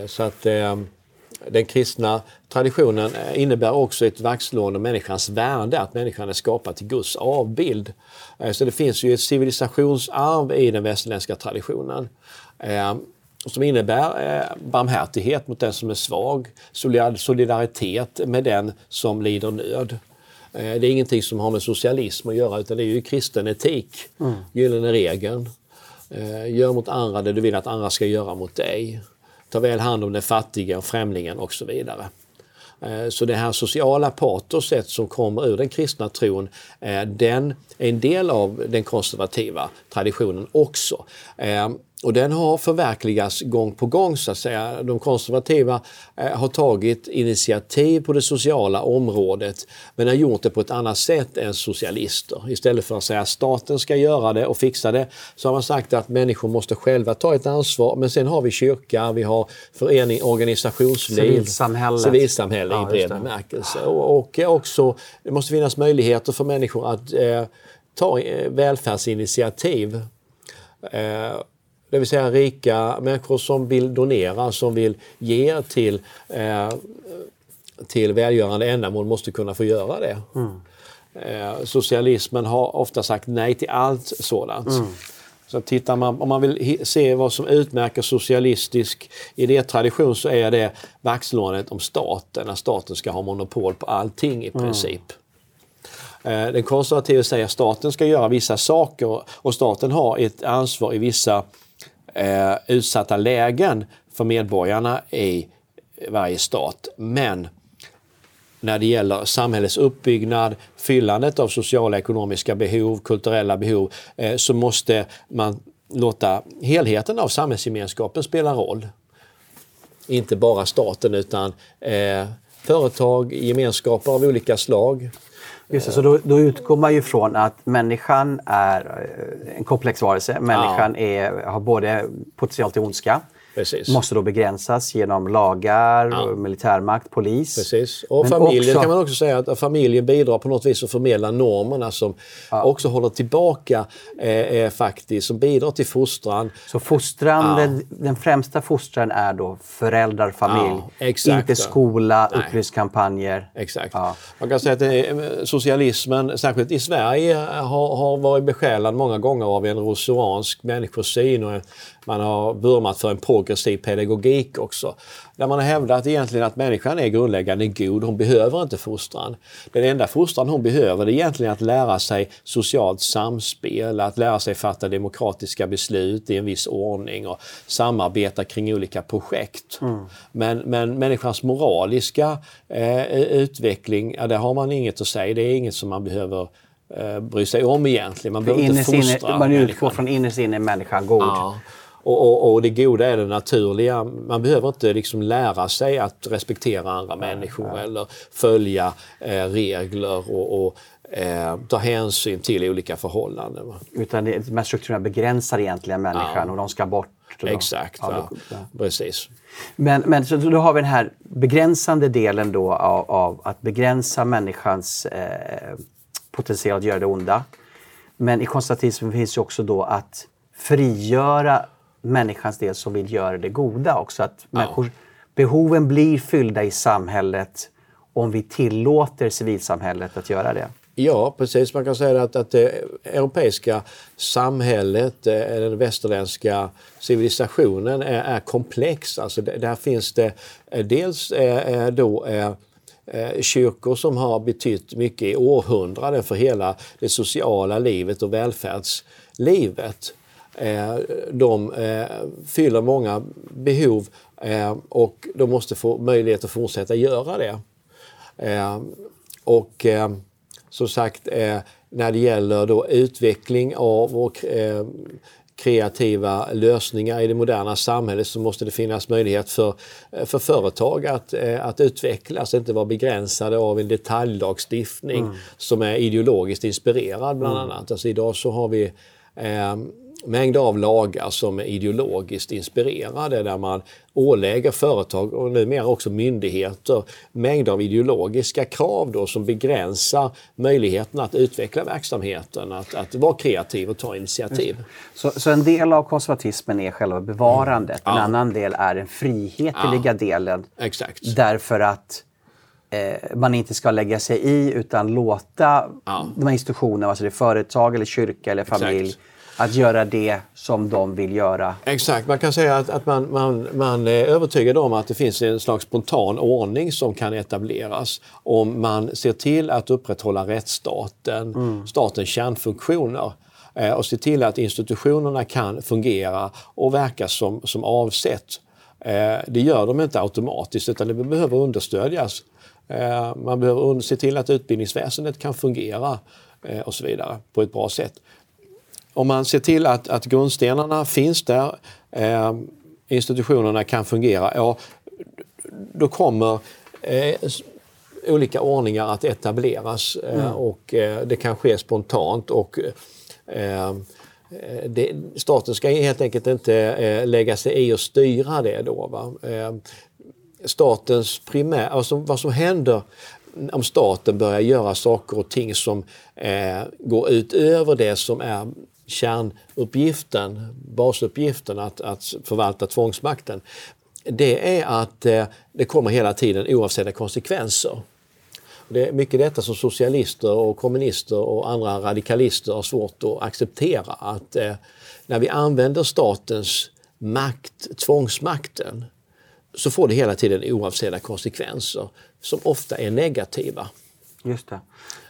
Speaker 2: Så att den kristna traditionen innebär också ett vaktslående om människans värde, att människan är skapad till Guds avbild. Så det finns ju ett civilisationsarv i den västerländska traditionen. Som innebär barmhärtighet mot den som är svag, solidaritet med den som lider nöd. Eh, Det är ingenting som har med socialism att göra utan det är ju kristen etik, gyllene regeln. Eh, Gör mot andra det du vill att andra ska göra mot dig. Ta väl hand om den fattiga och främlingen och så vidare. Eh, Så det här sociala patoset som kommer ur den kristna tron, den är en del av den konservativa traditionen också. Och den har förverkligats gång på gång så att säga. De konservativa eh, har tagit initiativ på det sociala området men har gjort det på ett annat sätt än socialister. Istället för att säga att staten ska göra det och fixa det så har man sagt att människor måste själva ta ett ansvar. Men sen har vi kyrka, vi har förening, organisationsliv,
Speaker 1: Civilsamhället.
Speaker 2: civilsamhälle
Speaker 1: Ja,
Speaker 2: i bred bemärkelse. Och, och också, det måste finnas möjligheter för människor att eh, ta eh, välfärdsinitiativ. Eh, det vill säga rika människor som vill donera, som vill ge till, eh, till välgörande ändamål måste kunna få göra det. Eh, socialismen har ofta sagt nej till allt sådant. Så tittar man, om man vill se vad som utmärker socialistisk idétradition så är det vaktslåendet om staten, att staten ska ha monopol på allting i princip. Eh, Den konservativa säger att staten ska göra vissa saker och staten har ett ansvar i vissa eh, utsatta lägen för medborgarna i varje stat. Men när det gäller samhällets uppbyggnad, fyllandet av sociala ekonomiska behov, kulturella behov, eh, så måste man låta helheten av samhällsgemenskapen spela roll. Inte bara staten utan eh, företag, gemenskaper av olika slag.
Speaker 1: Just det, så då, då utgår man ju från att människan är eh, en komplex varelse. Människan är, har både potential till ondska,
Speaker 2: Precis.
Speaker 1: måste då begränsas genom lagar,
Speaker 2: Ja.
Speaker 1: militärmakt, polis.
Speaker 2: Precis. Och
Speaker 1: Men
Speaker 2: familjen
Speaker 1: också-
Speaker 2: kan man också säga att familjen bidrar på något vis att förmedla normerna som också håller tillbaka, eh, eh, faktiskt, som bidrar till fostran.
Speaker 1: Så fostran, den, den främsta fostran är då föräldrar, familj.
Speaker 2: Ja,
Speaker 1: inte
Speaker 2: ja.
Speaker 1: skola,
Speaker 2: Nej.
Speaker 1: upplysningskampanjer.
Speaker 2: Exakt.
Speaker 1: Ja.
Speaker 2: Man kan säga att det är, socialismen, särskilt i Sverige, har, har varit besjälad många gånger av en rousseauansk människosyn och en, man har vurmat för en progressiv pedagogik också. Där man har hävdat egentligen att människan är grundläggande god, hon behöver inte fostran. Den enda fostran hon behöver är egentligen att lära sig socialt samspel, att lära sig fatta demokratiska beslut i en viss ordning och samarbeta kring olika projekt. Men, men människans moraliska eh, utveckling, ja, där har man inget att säga. Det är inget som man behöver eh, bry sig om egentligen. Man behöver inte
Speaker 1: Innerst inne,
Speaker 2: fostra
Speaker 1: man utgår
Speaker 2: människan.
Speaker 1: från innerst inne människan god.
Speaker 2: Ja. Och, och, och det goda är det naturliga. Man behöver inte liksom lära sig att respektera andra människor eller följa eh, regler och, och eh, ta hänsyn till olika förhållanden. va.
Speaker 1: Utan det, de här strukturerna begränsar egentligen människan och de ska bort.
Speaker 2: Exakt,
Speaker 1: ja, ja.
Speaker 2: precis.
Speaker 1: Men, men så då har vi den här begränsande delen då av, av att begränsa människans eh, potential att göra det onda. Men i konservatismen finns ju också då att frigöra människans del som vill göra det goda också. Att människor, behoven blir fyllda i samhället om vi tillåter civilsamhället att göra det.
Speaker 2: Ja, precis. Man kan säga att, att det europeiska samhället, eh, den västerländska civilisationen är, är komplex. Alltså där finns det eh, dels eh, då kyrkor som har betytt mycket i århundraden för hela det sociala livet och välfärdslivet. Eh, de eh, fyller många behov eh, och de måste få möjlighet att fortsätta göra det. Och som sagt, när det gäller då utveckling av och kreativa lösningar i det moderna samhället så måste det finnas möjlighet för, för företag att, att utvecklas, inte vara begränsade av en detaljlagstiftning mm. som är ideologiskt inspirerad bland mm. annat. Alltså idag så har vi mängder av lagar som är ideologiskt inspirerade där man ålägger företag och numera också myndigheter mängder av ideologiska krav då som begränsar möjligheten att utveckla verksamheten, att, att vara kreativ och ta initiativ.
Speaker 1: Så, så en del av konservatismen är själva bevarandet, mm. en annan del är den frihetliga ja. delen.
Speaker 2: Exakt.
Speaker 1: Därför att eh, man inte ska lägga sig i utan låta ja. de här institutionerna, alltså det är företag eller kyrka eller familj, Exakt att göra det som de vill göra.
Speaker 2: Exakt, man kan säga att, att man, man, man är övertygad om att det finns en slags spontan ordning som kan etableras om man ser till att upprätthålla rättsstaten, mm. statens kärnfunktioner eh, och se till att institutionerna kan fungera och verka som, som avsett. Eh, det gör de inte automatiskt utan det behöver understödjas. Eh, man behöver se till att utbildningsväsendet kan fungera eh, och så vidare på ett bra sätt om man ser till att, att grundstenarna finns där, eh, institutionerna kan fungera, ja, då kommer eh, olika ordningar att etableras eh, mm. och eh, det kan ske spontant. och eh, det, staten ska helt enkelt inte eh, lägga sig i och styra det då. Va? statens primär, alltså vad som händer om staten börjar göra saker och ting som eh, går utöver det som är kärnuppgiften, basuppgiften att, att förvalta tvångsmakten, det är att eh, det kommer hela tiden oavsedda konsekvenser. Det är mycket detta som socialister och kommunister och andra radikalister har svårt att acceptera. Att eh, när vi använder statens makt, tvångsmakten, så får det hela tiden oavsedda konsekvenser som ofta är negativa.
Speaker 1: Just det.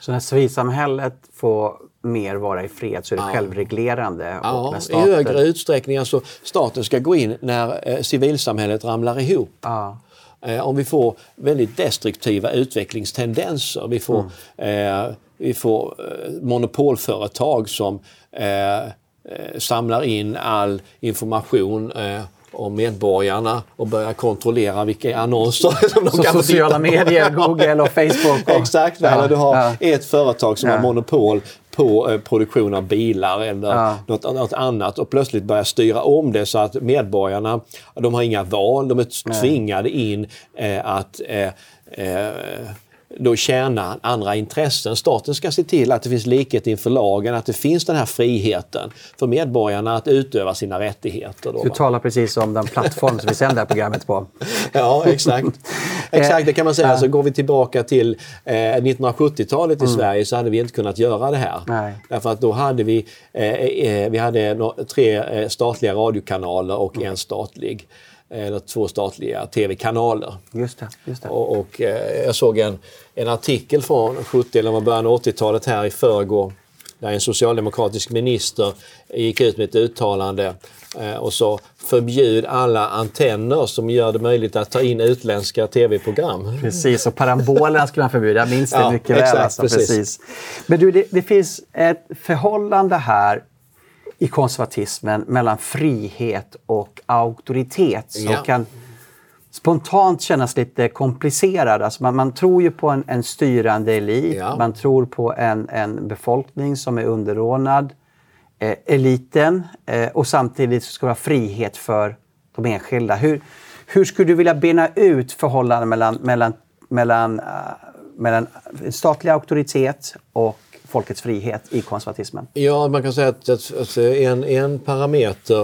Speaker 1: Så när civilsamhället får mer vara i fred så är det ja. självreglerande?
Speaker 2: Ja, staten... i högre utsträckning. Alltså, staten ska gå in när eh, civilsamhället ramlar ihop. Ja. Eh, om vi får väldigt destruktiva utvecklingstendenser, vi får, mm. eh, vi får eh, monopolföretag som eh, eh, samlar in all information om medborgarna och börja kontrollera vilka annonser [laughs] som de
Speaker 1: Så
Speaker 2: kan
Speaker 1: sociala medier, Google och Facebook. Och... [laughs]
Speaker 2: Exakt, ja, eller du har ja. ett företag som ja. har monopol på eh, produktion av bilar eller ja. något, något, annat och plötsligt börja styra om det så att medborgarna, de har inga val, de är tvingade in eh, att eh, eh, då tjäna andra intressen. Staten ska se till att det finns likhet inför lagen, att det finns den här friheten för medborgarna att utöva sina rättigheter. Då,
Speaker 1: du talar precis om den plattform som vi sänder det här programmet på. [laughs]
Speaker 2: ja, exakt. [laughs] Exakt, det kan man säga. Så går vi tillbaka till eh, 1970-talet i mm. Sverige så hade vi inte kunnat göra det här. Nej. Därför att då hade vi, eh, eh, vi hade tre eh, statliga radiokanaler och mm. en statlig eller två statliga tv-kanaler.
Speaker 1: Just det, just det.
Speaker 2: Och, och eh, jag såg en, en artikel från 70 eller början av 80-talet här i förrgår där en socialdemokratisk minister gick ut med ett uttalande eh, och sa förbjud alla antenner som gör det möjligt att ta in utländska tv-program.
Speaker 1: Precis, och parabolerna skulle man förbjuda. Jag minns det ja, mycket exakt, väl. Alltså, precis. precis. Men du, det, det finns ett förhållande här i konservatismen mellan frihet och auktoritet som ja. kan spontant kännas lite komplicerad. Alltså man, man tror ju på en, en styrande elit, ja. man tror på en, en befolkning som är underordnad eh, eliten eh, och samtidigt ska det vara frihet för de enskilda. Hur, hur skulle du vilja bena ut förhållandet mellan, mellan, mellan, uh, mellan statlig auktoritet och folkets frihet i konservatismen?
Speaker 2: Ja, man kan säga att, att, att en, en parameter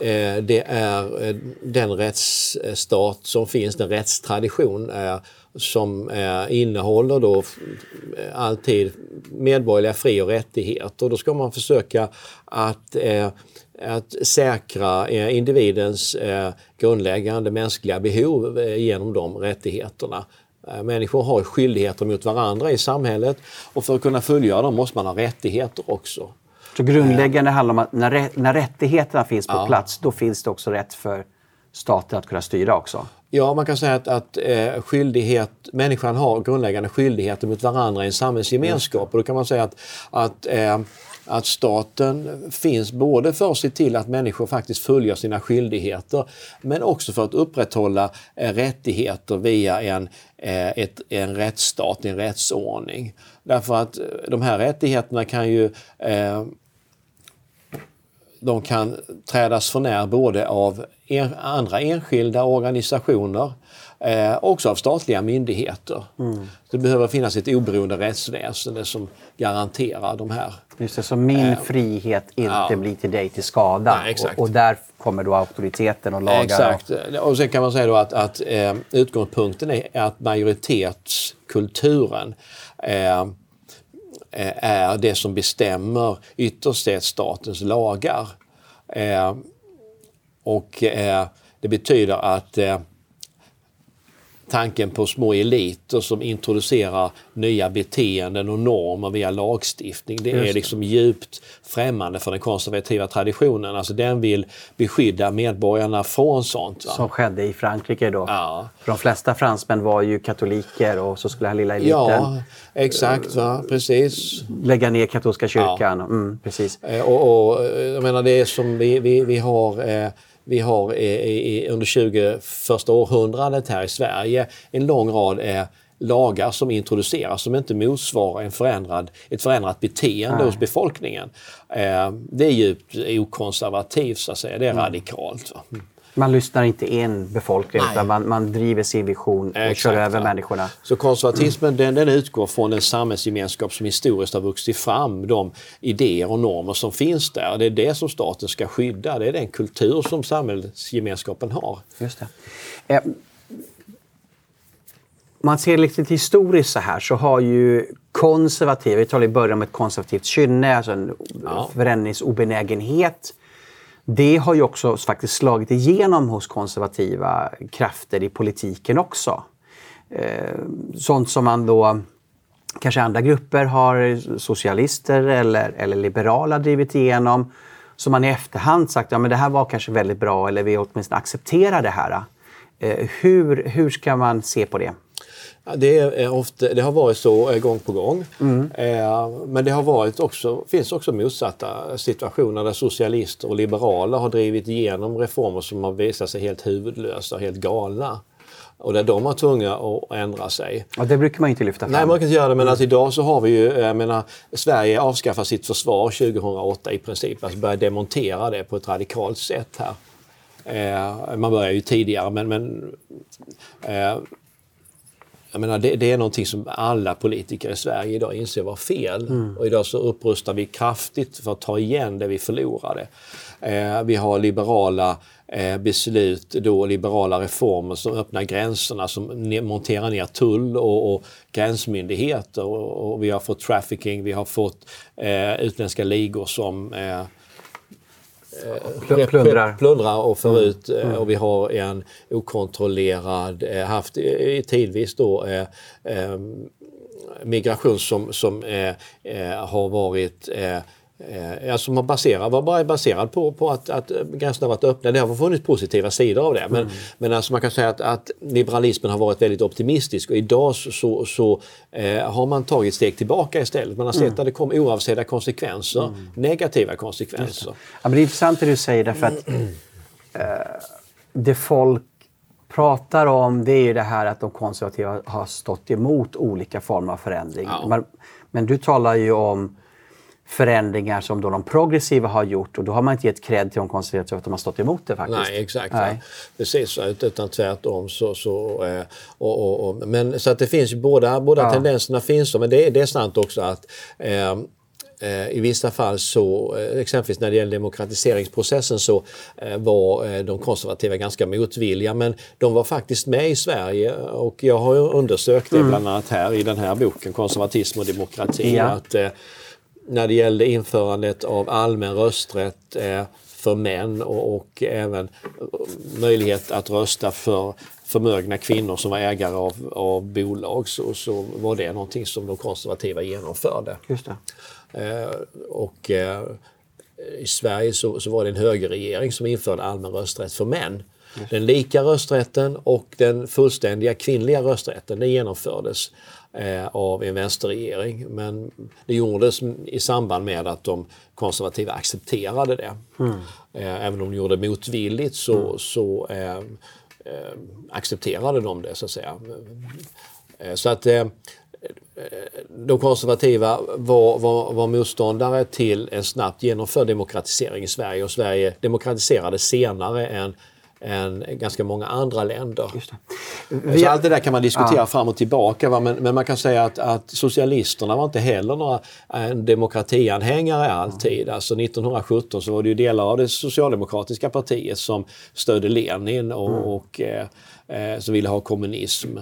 Speaker 2: eh, det är eh, den rättsstat som finns, den rättstradition eh, som eh, innehåller då eh, alltid medborgerliga fri och rättigheter. Då ska man försöka att eh, att säkra eh, individens grundläggande mänskliga behov genom de rättigheterna. Eh, människor har skyldigheter mot varandra i samhället och för att kunna fullgöra dem måste man ha rättigheter också.
Speaker 1: Så grundläggande handlar om att när, när rättigheterna finns på ja. plats, då finns det också rätt för staten att kunna styra också?
Speaker 2: Ja, man kan säga att, att eh, skyldighet, människan har grundläggande skyldigheter mot varandra i en samhällsgemenskap. Och då kan man säga att, att eh, att staten finns både för att se till att människor faktiskt följer sina skyldigheter men också för att upprätthålla eh, rättigheter via en, eh, ett, en rättsstat, en rättsordning. Därför att eh, de här rättigheterna kan ju de kan trädas för när både av en, andra enskilda organisationer eh, också av statliga myndigheter. Mm. Det behöver finnas ett oberoende rättsväsende som garanterar de här.
Speaker 1: Just det, så min eh, frihet inte ja. blir till dig till skada. Nej, och, och, där kommer då auktoriteten och lagar.
Speaker 2: Exakt. Och sen kan man säga då att, att eh, utgångspunkten är att majoritetskulturen eh, är det som bestämmer ytterst sett statens lagar. Eh, och eh, det betyder att eh, tanken på små eliter som introducerar nya beteenden och normer via lagstiftning. Det är liksom djupt främmande för den konservativa traditionen. Alltså den vill beskydda medborgarna från sånt. Va?
Speaker 1: Som skedde i Frankrike då. Ja. För de flesta fransmän var ju katoliker och så skulle den lilla eliten
Speaker 2: ja, exakt, va? precis.
Speaker 1: lägga ner katolska kyrkan. Ja. Mm, precis.
Speaker 2: Eh, och, och, jag menar det är som vi, vi, vi har eh, vi har i, i, under 21 århundradet här i Sverige en lång rad eh, lagar som introduceras som inte motsvarar en förändrad, ett förändrat beteende Nej. hos befolkningen. Eh, det är djupt okonservativt, så att säga. det är mm. radikalt. Mm.
Speaker 1: Man lyssnar inte in befolkningen utan man, man driver sin vision och Exakt, kör över ja. människorna.
Speaker 2: Så konservatismen mm. den, den utgår från den samhällsgemenskap som historiskt har vuxit fram. De idéer och normer som finns där. Det är det som staten ska skydda. Det är den kultur som samhällsgemenskapen har.
Speaker 1: Just det. Eh, man ser lite historiskt så här så har ju konservativa, vi talade i början om ett konservativt kynne, alltså en ja. förändringsobenägenhet det har ju också faktiskt slagit igenom hos konservativa krafter i politiken också. Eh, sånt som man då kanske andra grupper har, socialister eller, eller liberala drivit igenom. Som man i efterhand sagt, ja men det här var kanske väldigt bra eller vi åtminstone accepterar det här. Eh, hur, hur ska man se på det?
Speaker 2: Det, är ofta, det har varit så eh, gång på gång. Mm. Eh, men det har varit också, finns också motsatta situationer där socialister och liberaler har drivit igenom reformer som har visat sig helt huvudlösa och helt galna. Och där de var tvungna att ändra sig.
Speaker 1: Och det brukar man inte lyfta fram.
Speaker 2: Nej, man kan inte göra det. Men mm. alltså, idag så har vi ju, jag menar, Sverige avskaffar sitt försvar 2008 i princip. Alltså börjar demontera det på ett radikalt sätt här. Eh, man börjar ju tidigare men, men eh, jag menar, det, det, är någonting som alla politiker i Sverige idag inser var fel. Mm. Och idag så upprustar vi kraftigt för att ta igen det vi förlorade. Eh, vi har liberala eh, beslut, då liberala reformer som öppnar gränserna, som ne monterar ner tull och, och gränsmyndigheter. Och, och, vi har fått trafficking, vi har fått eh, utländska ligor som eh,
Speaker 1: Eh, plundrar.
Speaker 2: plundrar och för mm. ut eh, mm. och vi har en okontrollerad, eh, haft tidvis då migration som, som har varit Eh, som har baserat, var bara baserad på, på att, att gränserna varit öppna. Det har funnits positiva sidor av det. Men, mm. men alltså man kan säga att, att, liberalismen har varit väldigt optimistisk och idag så, så, så eh, har man tagit steg tillbaka istället. Man har sett mm. att det kom oavsedda konsekvenser, mm. negativa konsekvenser.
Speaker 1: Ja, men det är intressant det du säger därför att eh, det folk pratar om det är ju det här att de konservativa har stått emot olika former av förändring. Ja. Men, men du talar ju om förändringar som då de progressiva har gjort och då har man inte gett cred till de konservativa att de har stått emot det faktiskt.
Speaker 2: Nej, exakt. Nej. Ja. Precis, utan tvärtom. Så, så, eh, och, och, och, men, så att det finns båda, båda ja. tendenserna finns men det, det är sant också att eh, eh, i vissa fall så, exempelvis när det gäller demokratiseringsprocessen så var de konservativa ganska motvilliga men de var faktiskt med i Sverige och jag har undersökt det mm. bland annat här i den här boken Konservatism och demokrati. Ja. Att, när det gällde införandet av allmän rösträtt eh, för män och, och, även möjlighet att rösta för, förmögna kvinnor som var ägare av, av bolag så, så var det någonting som de konservativa genomförde.
Speaker 1: Just.
Speaker 2: Eh, och eh, i Sverige så, så var det en högerregering som införde allmän rösträtt för män. Den lika rösträtten och den fullständiga kvinnliga rösträtten det genomfördes eh, av en vänsterregering. Men det gjordes i samband med att de konservativa accepterade det. Mm. Eh, även om de gjorde det motvilligt så, mm. så eh, eh, accepterade de det så att säga. Eh, så att eh, de konservativa var, var, var motståndare till en snabbt genomförd demokratisering i Sverige och Sverige demokratiserades senare än än ganska många andra länder. Vi... Så allt det där kan man diskutera ja. fram och tillbaka. Va? Men, men, man kan säga att, att, socialisterna var inte heller några en demokratianhängare alltid. Mm. Alltså 1917 så var det ju delar av det socialdemokratiska partiet som stödde Lenin och, mm. och eh, eh som ville ha kommunism.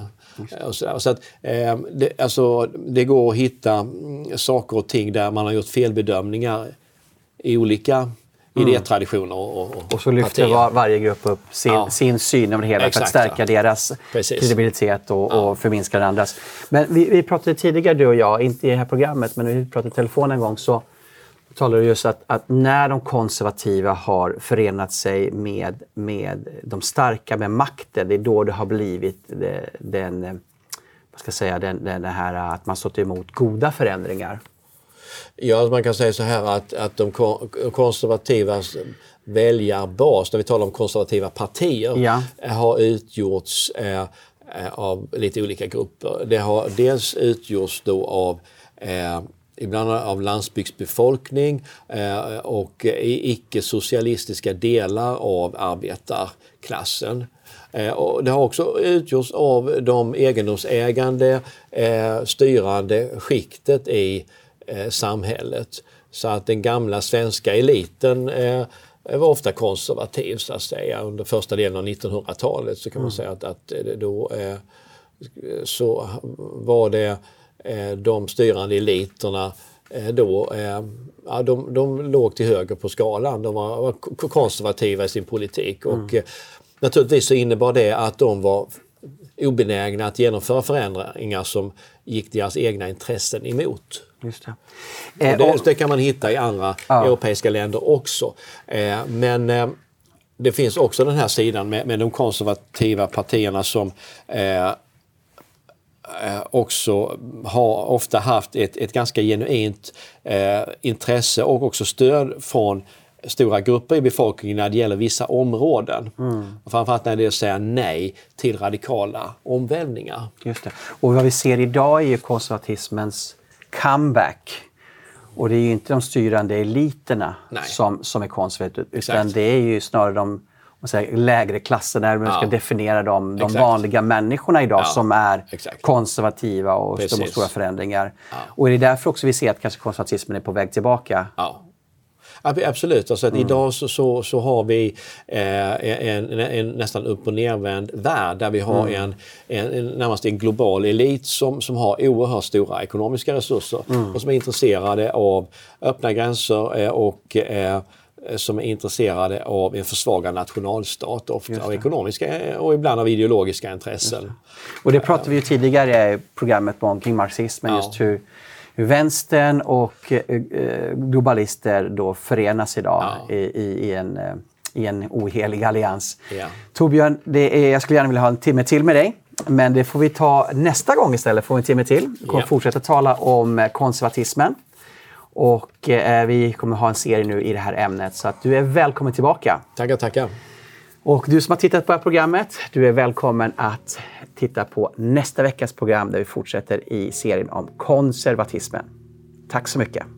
Speaker 2: Och så, så att, eh, det, alltså, det går att hitta mm, saker och ting där man har gjort felbedömningar i olika mm. idétraditioner och, och,
Speaker 1: och så lyfter var, varje grupp upp sin, ja. sin syn över det hela Exakt, för att stärka ja. deras Precis. kredibilitet och, ja. och förminska den andras. Men vi, vi pratade tidigare, du och jag, inte i det här programmet, men vi pratade i telefon en gång, så talade du just att, att när de konservativa har förenat sig med, med de starka, med makten, det är då det har blivit det, den, vad ska jag säga, den, den, här att man stått emot goda förändringar.
Speaker 2: Ja, man kan säga så här att, att de konservativas väljarbas, när vi talar om konservativa partier, ja. har utgjorts eh, av lite olika grupper. Det har dels utgjorts då av eh, ibland av landsbygdsbefolkning eh, och i icke-socialistiska delar av arbetarklassen. Eh, och det har också utgjorts av de egendomsägande, eh, styrande skiktet i eh, samhället. Så att den gamla svenska eliten eh, var ofta konservativ så att säga. Under första delen av 1900-talet så kan man mm. säga att, att då eh, så var det eh, de styrande eliterna eh, då, eh, ja, de, de låg till höger på skalan. De var, var konservativa i sin politik och mm. naturligtvis så innebar det att de var obenägna att genomföra förändringar som gick deras egna intressen emot. Just det. Eh, det, det, kan man hitta i andra ja. europeiska länder också. Eh, men eh, det finns också den här sidan med, med de konservativa partierna som eh, eh, också har ofta haft ett, ett ganska genuint eh, intresse och också stöd från stora grupper i befolkningen när det gäller vissa områden. Mm. Framförallt när det är att säga nej till radikala omvälvningar.
Speaker 1: Just det. Och vad vi ser idag är ju konservatismens comeback. Och det är ju inte de styrande eliterna som, som är konservativa utan Exakt. det är ju snarare de säga, lägre klasserna, när man ska definiera dem, de Exakt. vanliga människorna idag ja. som är Exakt. konservativa och står mot stora förändringar. Ja. Och är det därför också vi ser att kanske konservatismen är på väg tillbaka?
Speaker 2: Ja. Absolut. Alltså att mm. Idag så, så, så, har vi eh, en, en, en, nästan upp och nervänd värld där vi har mm. en, en, närmast en global elit som, som har oerhört stora ekonomiska resurser mm. och som är intresserade av öppna gränser eh, och eh, som är intresserade av en försvagad nationalstat, ofta av ekonomiska eh, och ibland av ideologiska intressen. Det.
Speaker 1: Och det pratade vi ju tidigare i programmet om kring marxismen, ja. just hur hur vänstern och eh, eh, globalister då förenas idag ja. i, i, en, eh, i en ohelig allians. Ja. Torbjörn, det är, jag skulle gärna vilja ha en timme till med dig. Men det får vi ta nästa gång istället, får vi en timme till. Vi kommer ja. fortsätta tala om konservatismen. Och eh, vi kommer ha en serie nu i det här ämnet. Så att du är välkommen tillbaka.
Speaker 2: Tackar, tackar.
Speaker 1: Och du som har tittat på det här programmet, du är välkommen att titta på nästa veckas program där vi fortsätter i serien om konservatismen. Tack så mycket!